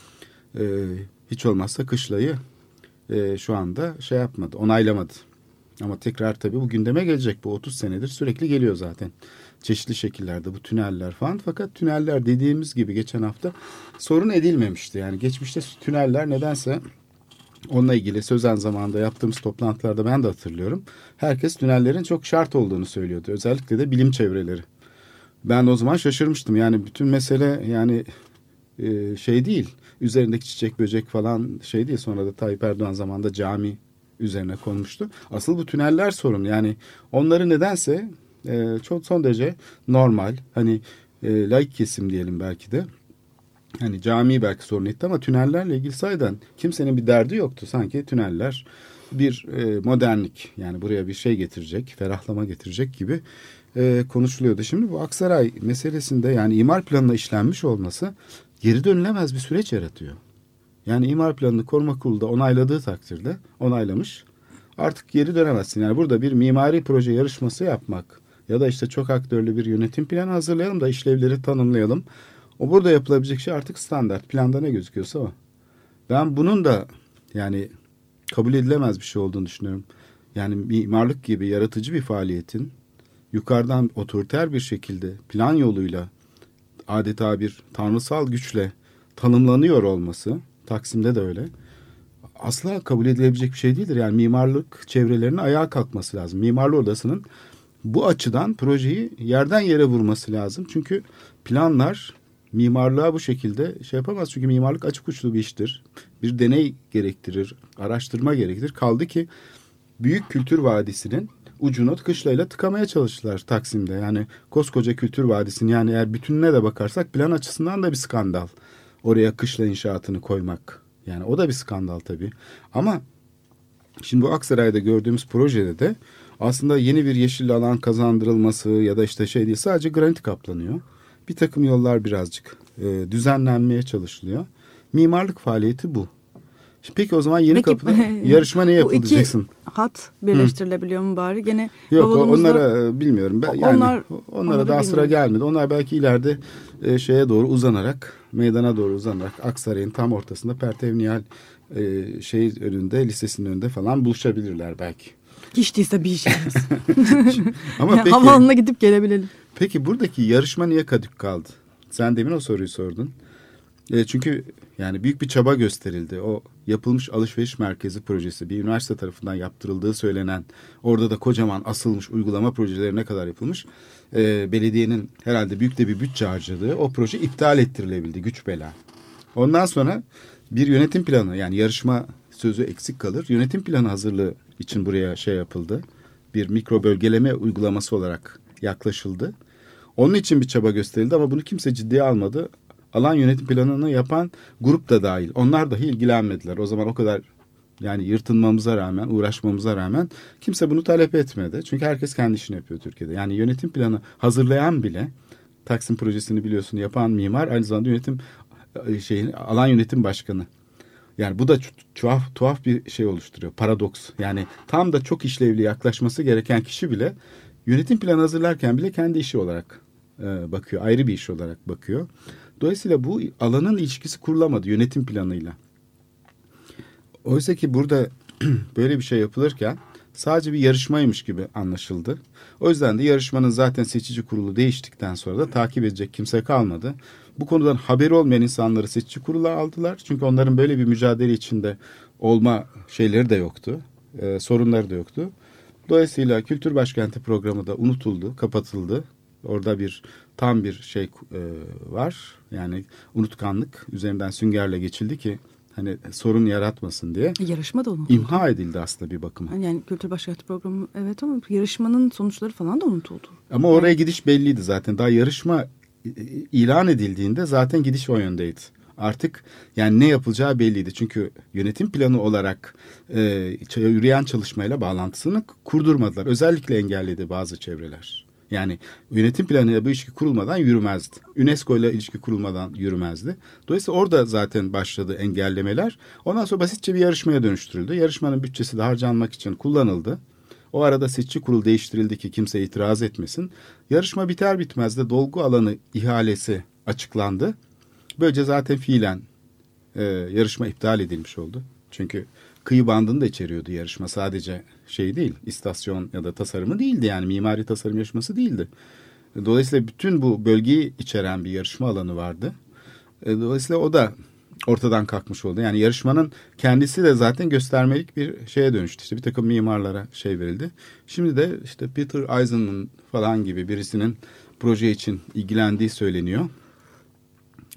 e, hiç olmazsa kışlayı e, şu anda şey yapmadı, onaylamadı. Ama tekrar tabii bu gündeme gelecek. Bu 30 senedir sürekli geliyor zaten. Çeşitli şekillerde bu tüneller falan. Fakat tüneller dediğimiz gibi geçen hafta sorun edilmemişti. Yani geçmişte tüneller nedense onunla ilgili sözen zamanında yaptığımız toplantılarda ben de hatırlıyorum. Herkes tünellerin çok şart olduğunu söylüyordu. Özellikle de bilim çevreleri. Ben o zaman şaşırmıştım. Yani bütün mesele yani e, şey değil. Üzerindeki çiçek böcek falan şey değil. Sonra da Tayyip Erdoğan zamanında cami üzerine konmuştu. Asıl bu tüneller sorun. Yani onları nedense e, çok son derece normal. Hani e, laik kesim diyelim belki de. Hani cami belki sorun etti ama tünellerle ilgili sayeden kimsenin bir derdi yoktu. Sanki tüneller bir e, modernlik yani buraya bir şey getirecek, ferahlama getirecek gibi e, konuşuluyordu. Şimdi bu Aksaray meselesinde yani imar planına işlenmiş olması geri dönülemez bir süreç yaratıyor. Yani imar planını koruma kurulu da onayladığı takdirde onaylamış. Artık geri dönemezsin. Yani burada bir mimari proje yarışması yapmak ya da işte çok aktörlü bir yönetim planı hazırlayalım da işlevleri tanımlayalım. O burada yapılabilecek şey artık standart. Planda ne gözüküyorsa o. Ben bunun da yani kabul edilemez bir şey olduğunu düşünüyorum. Yani mimarlık gibi yaratıcı bir faaliyetin yukarıdan otoriter bir şekilde plan yoluyla adeta bir tanrısal güçle tanımlanıyor olması Taksim'de de öyle. Asla kabul edilebilecek bir şey değildir. Yani mimarlık çevrelerinin ayağa kalkması lazım. Mimarlı odasının bu açıdan projeyi yerden yere vurması lazım. Çünkü planlar mimarlığa bu şekilde şey yapamaz. Çünkü mimarlık açık uçlu bir iştir. Bir deney gerektirir, araştırma gerektirir. Kaldı ki Büyük Kültür Vadisi'nin ucunu kışlayla tıkamaya çalıştılar Taksim'de. Yani koskoca Kültür Vadisi'nin yani eğer bütününe de bakarsak plan açısından da bir skandal. Oraya kışla inşaatını koymak. Yani o da bir skandal tabii. Ama şimdi bu Aksaray'da gördüğümüz projede de aslında yeni bir yeşil alan kazandırılması ya da işte şey değil sadece granit kaplanıyor. Bir takım yollar birazcık e, düzenlenmeye çalışılıyor. Mimarlık faaliyeti bu. Şimdi Peki o zaman yeni Peki, kapıda yarışma ne Bu iki diyeceksin? hat birleştirilebiliyor mu bari? Gene Yok bavulumuzda- onlara e, bilmiyorum. Ben, yani, Onlar- onlara daha sıra bilmiyorum. gelmedi. Onlar belki ileride e, şeye doğru uzanarak, meydana doğru uzanarak Aksaray'ın tam ortasında Pertevniyal e, şey önünde, lisesinin önünde falan buluşabilirler belki. Hiç değilse bir işimiz. Ama peki, Havaalanına gidip gelebilelim. peki buradaki yarışma niye kadük kaldı? Sen demin o soruyu sordun. E, çünkü yani büyük bir çaba gösterildi. O yapılmış alışveriş merkezi projesi bir üniversite tarafından yaptırıldığı söylenen orada da kocaman asılmış uygulama projelerine kadar yapılmış. E, belediyenin herhalde büyük de bir bütçe harcadığı o proje iptal ettirilebildi güç bela. Ondan sonra bir yönetim planı yani yarışma sözü eksik kalır. Yönetim planı hazırlığı için buraya şey yapıldı. Bir mikro bölgeleme uygulaması olarak yaklaşıldı. Onun için bir çaba gösterildi ama bunu kimse ciddiye almadı. Alan yönetim planını yapan grup da dahil. Onlar dahi ilgilenmediler. O zaman o kadar yani yırtınmamıza rağmen, uğraşmamıza rağmen kimse bunu talep etmedi. Çünkü herkes kendi işini yapıyor Türkiye'de. Yani yönetim planı hazırlayan bile Taksim projesini biliyorsun yapan mimar aynı zamanda yönetim e, şeyin alan yönetim başkanı. Yani bu da tuhaf tuhaf bir şey oluşturuyor. Paradoks. Yani tam da çok işlevli yaklaşması gereken kişi bile yönetim planı hazırlarken bile kendi işi olarak e, bakıyor. Ayrı bir iş olarak bakıyor. Dolayısıyla bu alanın ilişkisi kurulamadı yönetim planıyla. Oysa ki burada böyle bir şey yapılırken sadece bir yarışmaymış gibi anlaşıldı. O yüzden de yarışmanın zaten seçici kurulu değiştikten sonra da takip edecek kimse kalmadı. Bu konudan haberi olmayan insanları seçici kurula aldılar. Çünkü onların böyle bir mücadele içinde olma şeyleri de yoktu. E, sorunları da yoktu. Dolayısıyla Kültür Başkenti programı da unutuldu, kapatıldı. Orada bir tam bir şey e, var. Yani unutkanlık üzerinden süngerle geçildi ki hani sorun yaratmasın diye. Yarışma da unutuldu. İmha edildi aslında bir bakıma. Yani Kültür Başkenti programı evet ama yarışmanın sonuçları falan da unutuldu. Ama oraya gidiş belliydi zaten. Daha yarışma e, ilan edildiğinde zaten gidiş o yöndeydi. Artık yani ne yapılacağı belliydi. Çünkü yönetim planı olarak e, yürüyen çalışmayla bağlantısını kurdurmadılar. Özellikle engelledi bazı çevreler. Yani yönetim planıyla bu ilişki kurulmadan yürümezdi. UNESCO ile ilişki kurulmadan yürümezdi. Dolayısıyla orada zaten başladı engellemeler. Ondan sonra basitçe bir yarışmaya dönüştürüldü. Yarışmanın bütçesi de harcanmak için kullanıldı. O arada seçici kurul değiştirildi ki kimse itiraz etmesin. Yarışma biter bitmez de dolgu alanı ihalesi açıklandı. Böylece zaten fiilen e, yarışma iptal edilmiş oldu. Çünkü kıyı bandını da içeriyordu yarışma. Sadece şey değil, istasyon ya da tasarımı değildi yani mimari tasarım yarışması değildi. Dolayısıyla bütün bu bölgeyi içeren bir yarışma alanı vardı. E, dolayısıyla o da ortadan kalkmış oldu. Yani yarışmanın kendisi de zaten göstermelik bir şeye dönüştü. İşte bir takım mimarlara şey verildi. Şimdi de işte Peter Eisenman falan gibi birisinin proje için ilgilendiği söyleniyor.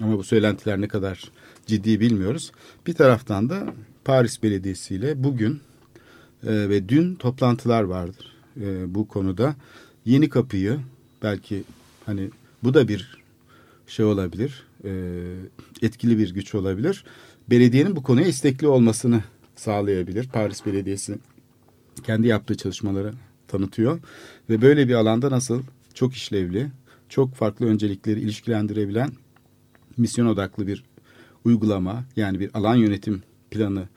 Ama bu söylentiler ne kadar ciddi bilmiyoruz. Bir taraftan da Paris Belediyesi ile bugün e, ve dün toplantılar vardır e, bu konuda. Yeni kapıyı belki hani bu da bir şey olabilir, e, etkili bir güç olabilir. Belediyenin bu konuya istekli olmasını sağlayabilir. Paris Belediyesi kendi yaptığı çalışmaları tanıtıyor ve böyle bir alanda nasıl çok işlevli, çok farklı öncelikleri ilişkilendirebilen misyon odaklı bir uygulama yani bir alan yönetim planı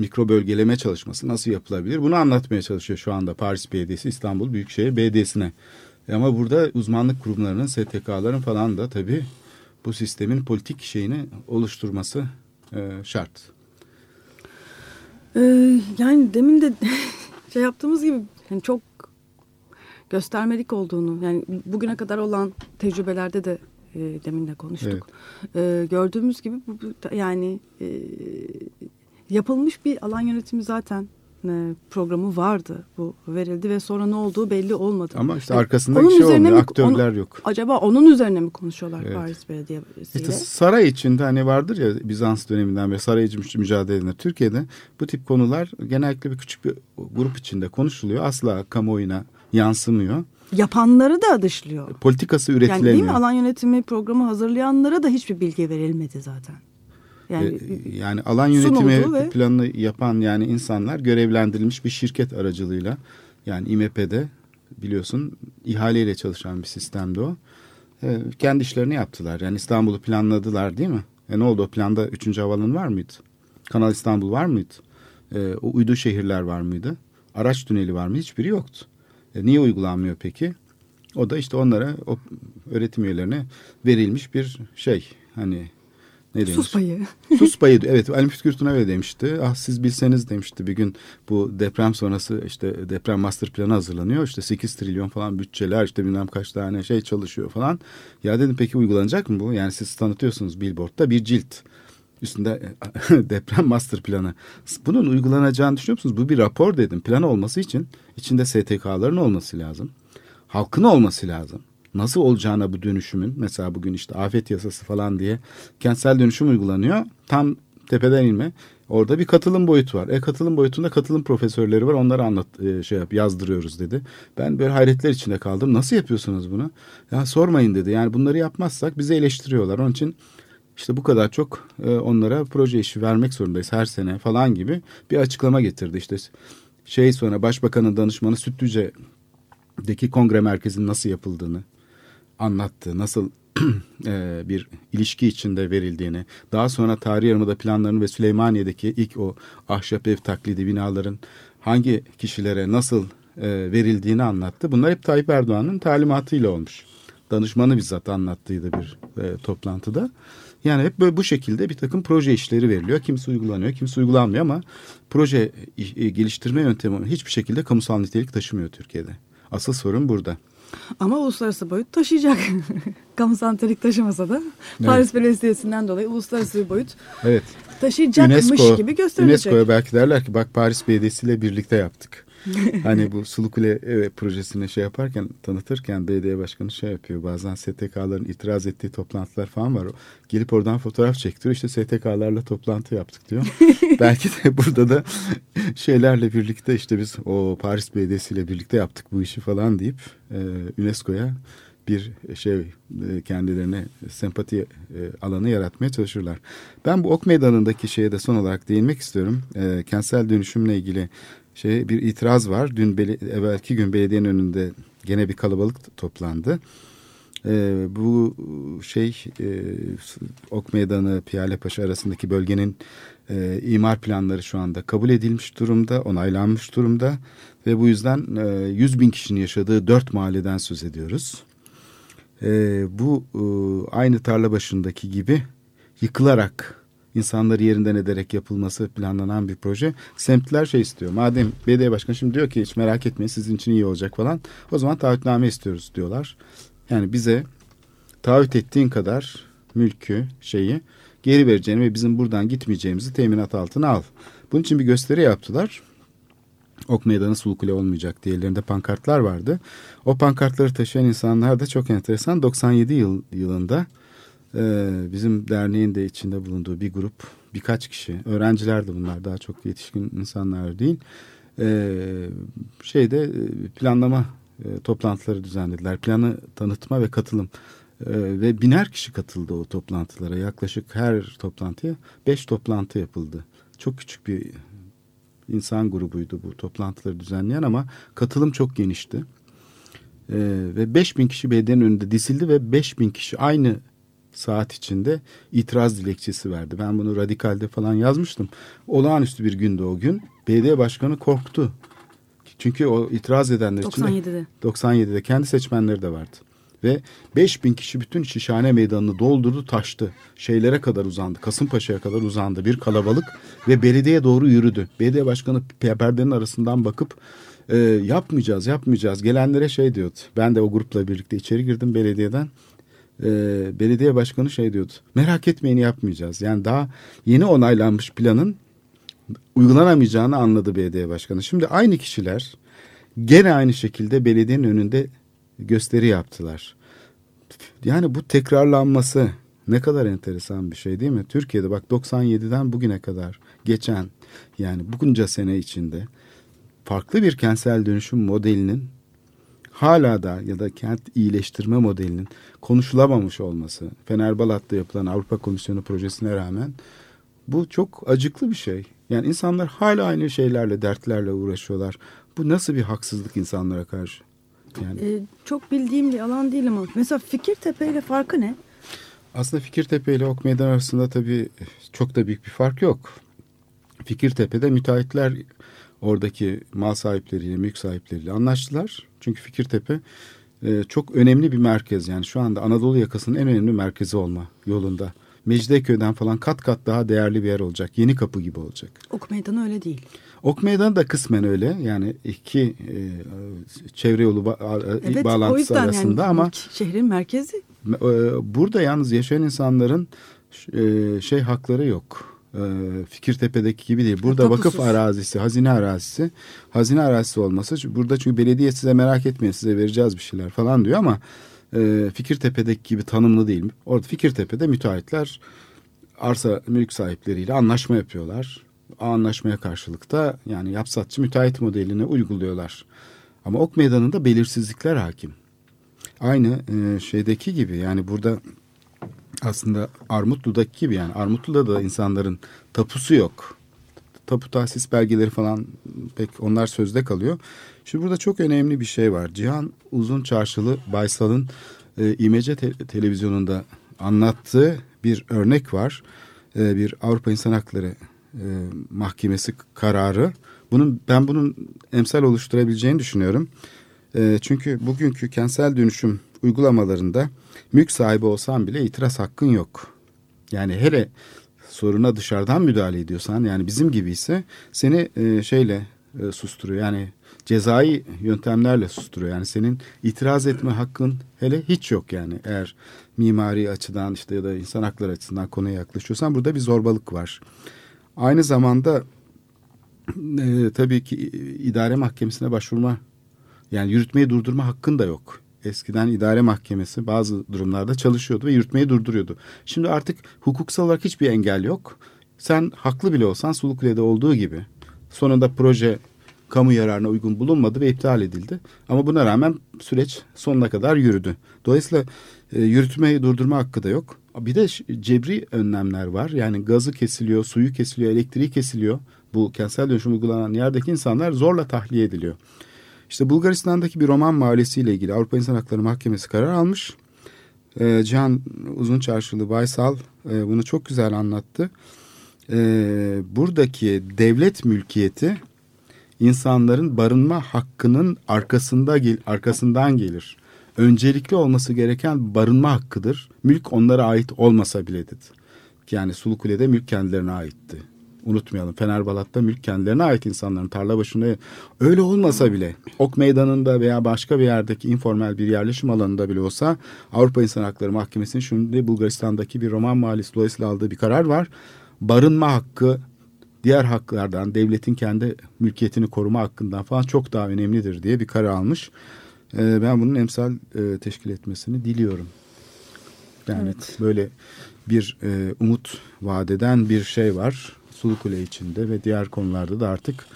mikro bölgeleme çalışması nasıl yapılabilir? Bunu anlatmaya çalışıyor şu anda Paris Belediyesi İstanbul Büyükşehir Belediyesi'ne. E ama burada uzmanlık kurumlarının, STK'ların falan da tabii bu sistemin politik şeyini oluşturması e, şart. Ee, yani demin de şey yaptığımız gibi yani çok göstermelik olduğunu yani bugüne kadar olan tecrübelerde de e, demin de konuştuk. Evet. E, gördüğümüz gibi bu, bu yani e, yapılmış bir alan yönetimi zaten e, programı vardı. Bu verildi ve sonra ne olduğu belli olmadı. Ama işte arkasında bir şey olmuyor. Mi, aktörler onu, yok. Acaba onun üzerine mi konuşuyorlar evet. Paris Belediyesi'yle? İşte saray içinde hani vardır ya Bizans döneminden beri saraycı mücadelelerinde Türkiye'de bu tip konular genellikle bir küçük bir grup içinde konuşuluyor. Asla kamuoyuna yansımıyor. Yapanları da dışlıyor. Politikası üretilemiyor. Yani değil mi? Alan yönetimi programı hazırlayanlara da hiçbir bilgi verilmedi zaten. Yani, yani alan yönetimi ve... planını yapan yani insanlar görevlendirilmiş bir şirket aracılığıyla yani İMP'de biliyorsun ihaleyle çalışan bir sistemdi o. E, kendi işlerini yaptılar. Yani İstanbul'u planladılar değil mi? E ne oldu o planda 3. havalanı var mıydı? Kanal İstanbul var mıydı? E, o uydu şehirler var mıydı? Araç tüneli var mı? Hiçbiri yoktu. E, niye uygulanmıyor peki? O da işte onlara o öğretim üyelerine verilmiş bir şey. Hani ne demiş? Sus payı. Sus payı. Evet Ali Müftü öyle demişti. Ah siz bilseniz demişti bir gün bu deprem sonrası işte deprem master planı hazırlanıyor. İşte 8 trilyon falan bütçeler işte bilmem kaç tane şey çalışıyor falan. Ya dedim peki uygulanacak mı bu? Yani siz tanıtıyorsunuz billboardda bir cilt. Üstünde deprem master planı. Bunun uygulanacağını düşünüyor musunuz? Bu bir rapor dedim. Plan olması için içinde STK'ların olması lazım. Halkın olması lazım nasıl olacağına bu dönüşümün mesela bugün işte afet yasası falan diye kentsel dönüşüm uygulanıyor. Tam tepeden inme. Orada bir katılım boyutu var. E katılım boyutunda katılım profesörleri var. Onları anlat e, şey yap yazdırıyoruz dedi. Ben böyle hayretler içinde kaldım. Nasıl yapıyorsunuz bunu? Ya sormayın dedi. Yani bunları yapmazsak bizi eleştiriyorlar. Onun için işte bu kadar çok e, onlara proje işi vermek zorundayız her sene falan gibi bir açıklama getirdi. İşte şey sonra başbakanın danışmanı Sütlüce'deki kongre merkezinin nasıl yapıldığını anlattı. Nasıl e, bir ilişki içinde verildiğini, daha sonra Tarih Yarımada planlarını ve Süleymaniye'deki ilk o ahşap ev taklidi binaların hangi kişilere nasıl e, verildiğini anlattı. Bunlar hep Tayyip Erdoğan'ın talimatıyla olmuş. Danışmanı bizzat anlattıydı bir e, toplantıda. Yani hep böyle bu şekilde bir takım proje işleri veriliyor. Kimisi uygulanıyor, kimisi uygulanmıyor ama proje geliştirme yöntemi hiçbir şekilde kamusal nitelik taşımıyor Türkiye'de. Asıl sorun burada. Ama uluslararası boyut taşıyacak. Kamusal nitelik taşımasa da Paris Belediyesi'nden dolayı uluslararası bir boyut Evet. taşıyacakmış UNESCO, gibi gösterilecek. UNESCO'ya belki derler ki bak Paris Belediyesi ile birlikte yaptık. hani bu Sulukule evet, projesini şey yaparken tanıtırken belediye başkanı şey yapıyor. Bazen STK'ların itiraz ettiği toplantılar falan var. Gelip oradan fotoğraf çektiriyor. İşte STK'larla toplantı yaptık diyor. belki de burada da şeylerle birlikte işte biz o Paris Belediyesi ile birlikte yaptık bu işi falan deyip e, UNESCO'ya bir şey e, kendilerine sempati e, alanı yaratmaya çalışırlar. Ben bu ok meydanındaki şeye de son olarak değinmek istiyorum. E, kentsel dönüşümle ilgili şey bir itiraz var. Dün evvelki gün belediyenin önünde gene bir kalabalık toplandı. E, bu şey e, Ok Meydanı Piyale Paşa arasındaki bölgenin e, imar planları şu anda kabul edilmiş durumda, onaylanmış durumda ve bu yüzden e, 100 bin kişinin yaşadığı dört mahalleden söz ediyoruz. E, bu e, aynı tarla başındaki gibi yıkılarak insanları yerinden ederek yapılması planlanan bir proje. Semtler şey istiyor. Madem belediye başkanı şimdi diyor ki hiç merak etmeyin sizin için iyi olacak falan. O zaman taahhütname istiyoruz diyorlar. Yani bize taahhüt ettiğin kadar mülkü şeyi geri vereceğini ve bizim buradan gitmeyeceğimizi teminat altına al. Bunun için bir gösteri yaptılar. Ok meydanı Sulukule olmayacak diye ellerinde pankartlar vardı. O pankartları taşıyan insanlar da çok enteresan. 97 yıl, yılında e, bizim derneğin de içinde bulunduğu bir grup birkaç kişi öğrenciler de bunlar daha çok yetişkin insanlar değil. E, şeyde e, planlama e, toplantıları düzenlediler. Planı tanıtma ve katılım e, ve biner kişi katıldı o toplantılara. Yaklaşık her toplantıya beş toplantı yapıldı. Çok küçük bir insan grubuydu bu toplantıları düzenleyen ama katılım çok genişti. Ee, ve 5000 kişi belediyenin önünde dizildi ve 5000 kişi aynı saat içinde itiraz dilekçesi verdi. Ben bunu radikalde falan yazmıştım. Olağanüstü bir gündü o gün. Belediye başkanı korktu. Çünkü o itiraz edenler 97'de. içinde 97'de kendi seçmenleri de vardı. Ve 5000 kişi bütün Şişhane Meydanı'nı doldurdu taştı. Şeylere kadar uzandı. Kasımpaşa'ya kadar uzandı bir kalabalık ve belediye doğru yürüdü. Belediye başkanı perdenin arasından bakıp e, yapmayacağız yapmayacağız. Gelenlere şey diyordu. Ben de o grupla birlikte içeri girdim belediyeden. E, belediye başkanı şey diyordu. Merak etmeyin yapmayacağız. Yani daha yeni onaylanmış planın uygulanamayacağını anladı belediye başkanı. Şimdi aynı kişiler gene aynı şekilde belediyenin önünde gösteri yaptılar. Yani bu tekrarlanması ne kadar enteresan bir şey değil mi? Türkiye'de bak 97'den bugüne kadar geçen yani bunca sene içinde farklı bir kentsel dönüşüm modelinin hala da ya da kent iyileştirme modelinin konuşulamamış olması Fenerbalat'ta yapılan Avrupa Komisyonu projesine rağmen bu çok acıklı bir şey. Yani insanlar hala aynı şeylerle, dertlerle uğraşıyorlar. Bu nasıl bir haksızlık insanlara karşı? Yani. Ee, çok bildiğim bir alan değil ama mesela Fikirtepe ile farkı ne? Aslında Fikirtepe ile Ok Meydan arasında tabii çok da büyük bir fark yok. Fikirtepe'de müteahhitler oradaki mal sahipleriyle, mülk sahipleriyle anlaştılar. Çünkü Fikirtepe e, çok önemli bir merkez. Yani şu anda Anadolu yakasının en önemli merkezi olma yolunda. Mecidiyeköy'den falan kat kat daha değerli bir yer olacak. Yeni kapı gibi olacak. Ok Meydanı öyle değil. Ok Meydanı da kısmen öyle. Yani iki e, çevre yolu ba evet, bağlantısı arasında yani, ama şehrin merkezi. E, burada yalnız yaşayan insanların e, şey hakları yok. E, Fikirtepe'deki gibi değil. Burada Tapusuz. vakıf arazisi, hazine arazisi. Hazine arazisi olması. Burada çünkü belediye size merak etmeyin size vereceğiz bir şeyler falan diyor ama e, Fikirtepe'deki gibi tanımlı değil. Orada Fikirtepe'de müteahhitler arsa mülk sahipleriyle anlaşma yapıyorlar anlaşmaya karşılık da yani yapsatçı müteahhit modelini uyguluyorlar. Ama ok meydanında belirsizlikler hakim. Aynı e, şeydeki gibi yani burada aslında Armutlu'daki gibi yani Armutlu'da da insanların tapusu yok. Tapu tahsis belgeleri falan pek onlar sözde kalıyor. Şimdi burada çok önemli bir şey var. Cihan Uzun Çarşılı Baysal'ın e, İmece te televizyonunda anlattığı bir örnek var. E, bir Avrupa İnsan Hakları e, Mahkemesi kararı. Bunun ben bunun emsal oluşturabileceğini düşünüyorum. E, çünkü bugünkü kentsel dönüşüm uygulamalarında mülk sahibi olsan bile itiraz hakkın yok. Yani hele soruna dışarıdan müdahale ediyorsan yani bizim gibi ise seni e, şeyle e, susturuyor. Yani cezai yöntemlerle susturuyor. Yani senin itiraz etme hakkın hele hiç yok yani. Eğer mimari açıdan işte ya da insan hakları açısından konuya yaklaşıyorsan burada bir zorbalık var. Aynı zamanda e, tabii ki idare mahkemesine başvurma yani yürütmeyi durdurma hakkın da yok. Eskiden idare mahkemesi bazı durumlarda çalışıyordu ve yürütmeyi durduruyordu. Şimdi artık hukuksal olarak hiçbir engel yok. Sen haklı bile olsan Sulukule'de olduğu gibi sonunda proje kamu yararına uygun bulunmadı ve iptal edildi. Ama buna rağmen süreç sonuna kadar yürüdü. Dolayısıyla e, yürütmeyi durdurma hakkı da yok. Bir de cebri önlemler var. Yani gazı kesiliyor, suyu kesiliyor, elektriği kesiliyor. Bu kentsel dönüşüm uygulanan yerdeki insanlar zorla tahliye ediliyor. İşte Bulgaristan'daki bir roman mahallesiyle ilgili Avrupa İnsan Hakları Mahkemesi karar almış. E, Cihan Uzunçarşılı Baysal e, bunu çok güzel anlattı. E, buradaki devlet mülkiyeti insanların barınma hakkının arkasında gel, arkasından gelir. Öncelikli olması gereken barınma hakkıdır. Mülk onlara ait olmasa bile dedi. Yani Sulukule'de mülk kendilerine aitti. Unutmayalım Fenerbalat'ta mülk kendilerine ait insanların tarla başında öyle olmasa bile Ok Meydanı'nda veya başka bir yerdeki informal bir yerleşim alanında bile olsa Avrupa İnsan Hakları Mahkemesi'nin şimdi Bulgaristan'daki bir roman mahallesi dolayısıyla aldığı bir karar var. Barınma hakkı diğer haklardan devletin kendi mülkiyetini koruma hakkından falan çok daha önemlidir diye bir karar almış. Ee, ben bunun emsal e, teşkil etmesini diliyorum. Yani evet. böyle bir e, umut vadeden bir şey var. Sulukule içinde ve diğer konularda da artık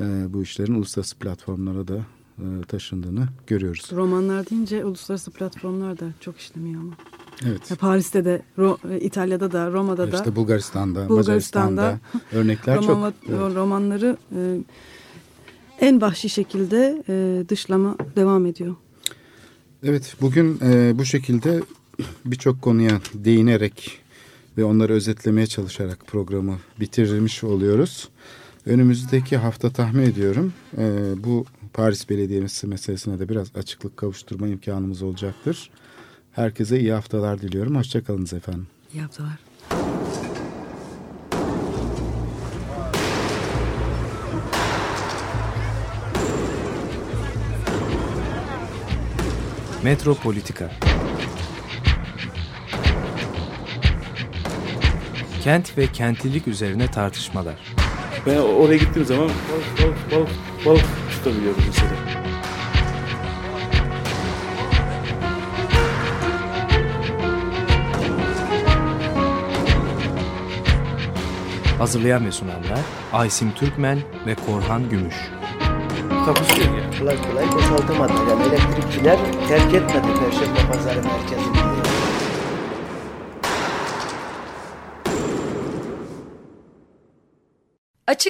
e, bu işlerin uluslararası platformlara da e, taşındığını görüyoruz. Romanlar deyince uluslararası platformlar da çok işlemiyor ama. Evet. Paris'te de, e, İtalya'da da, Roma'da da. İşte Bulgaristan'da, Bulgaristan'da örnekler roman, çok. Evet. Romanları e, en vahşi şekilde e, dışlama devam ediyor. Evet, bugün e, bu şekilde birçok konuya değinerek ve onları özetlemeye çalışarak programı bitirmiş oluyoruz. Önümüzdeki hafta tahmin ediyorum e, bu Paris Belediyesi meselesine de biraz açıklık kavuşturma imkanımız olacaktır. Herkese iyi haftalar diliyorum. Hoşçakalınız efendim. İyi haftalar. Metropolitika Kent ve kentlilik üzerine tartışmalar. Ben oraya gittiğim zaman balık balık balık balık tutabiliyorum mesela. Hazırlayan ve sunanlar Aysim Türkmen ve Korhan Gümüş. Takusuyor yani. Kolay kolay boşaltamadı. Yani elektrikçiler terk etmedi Perşembe Pazarı merkezini. Açık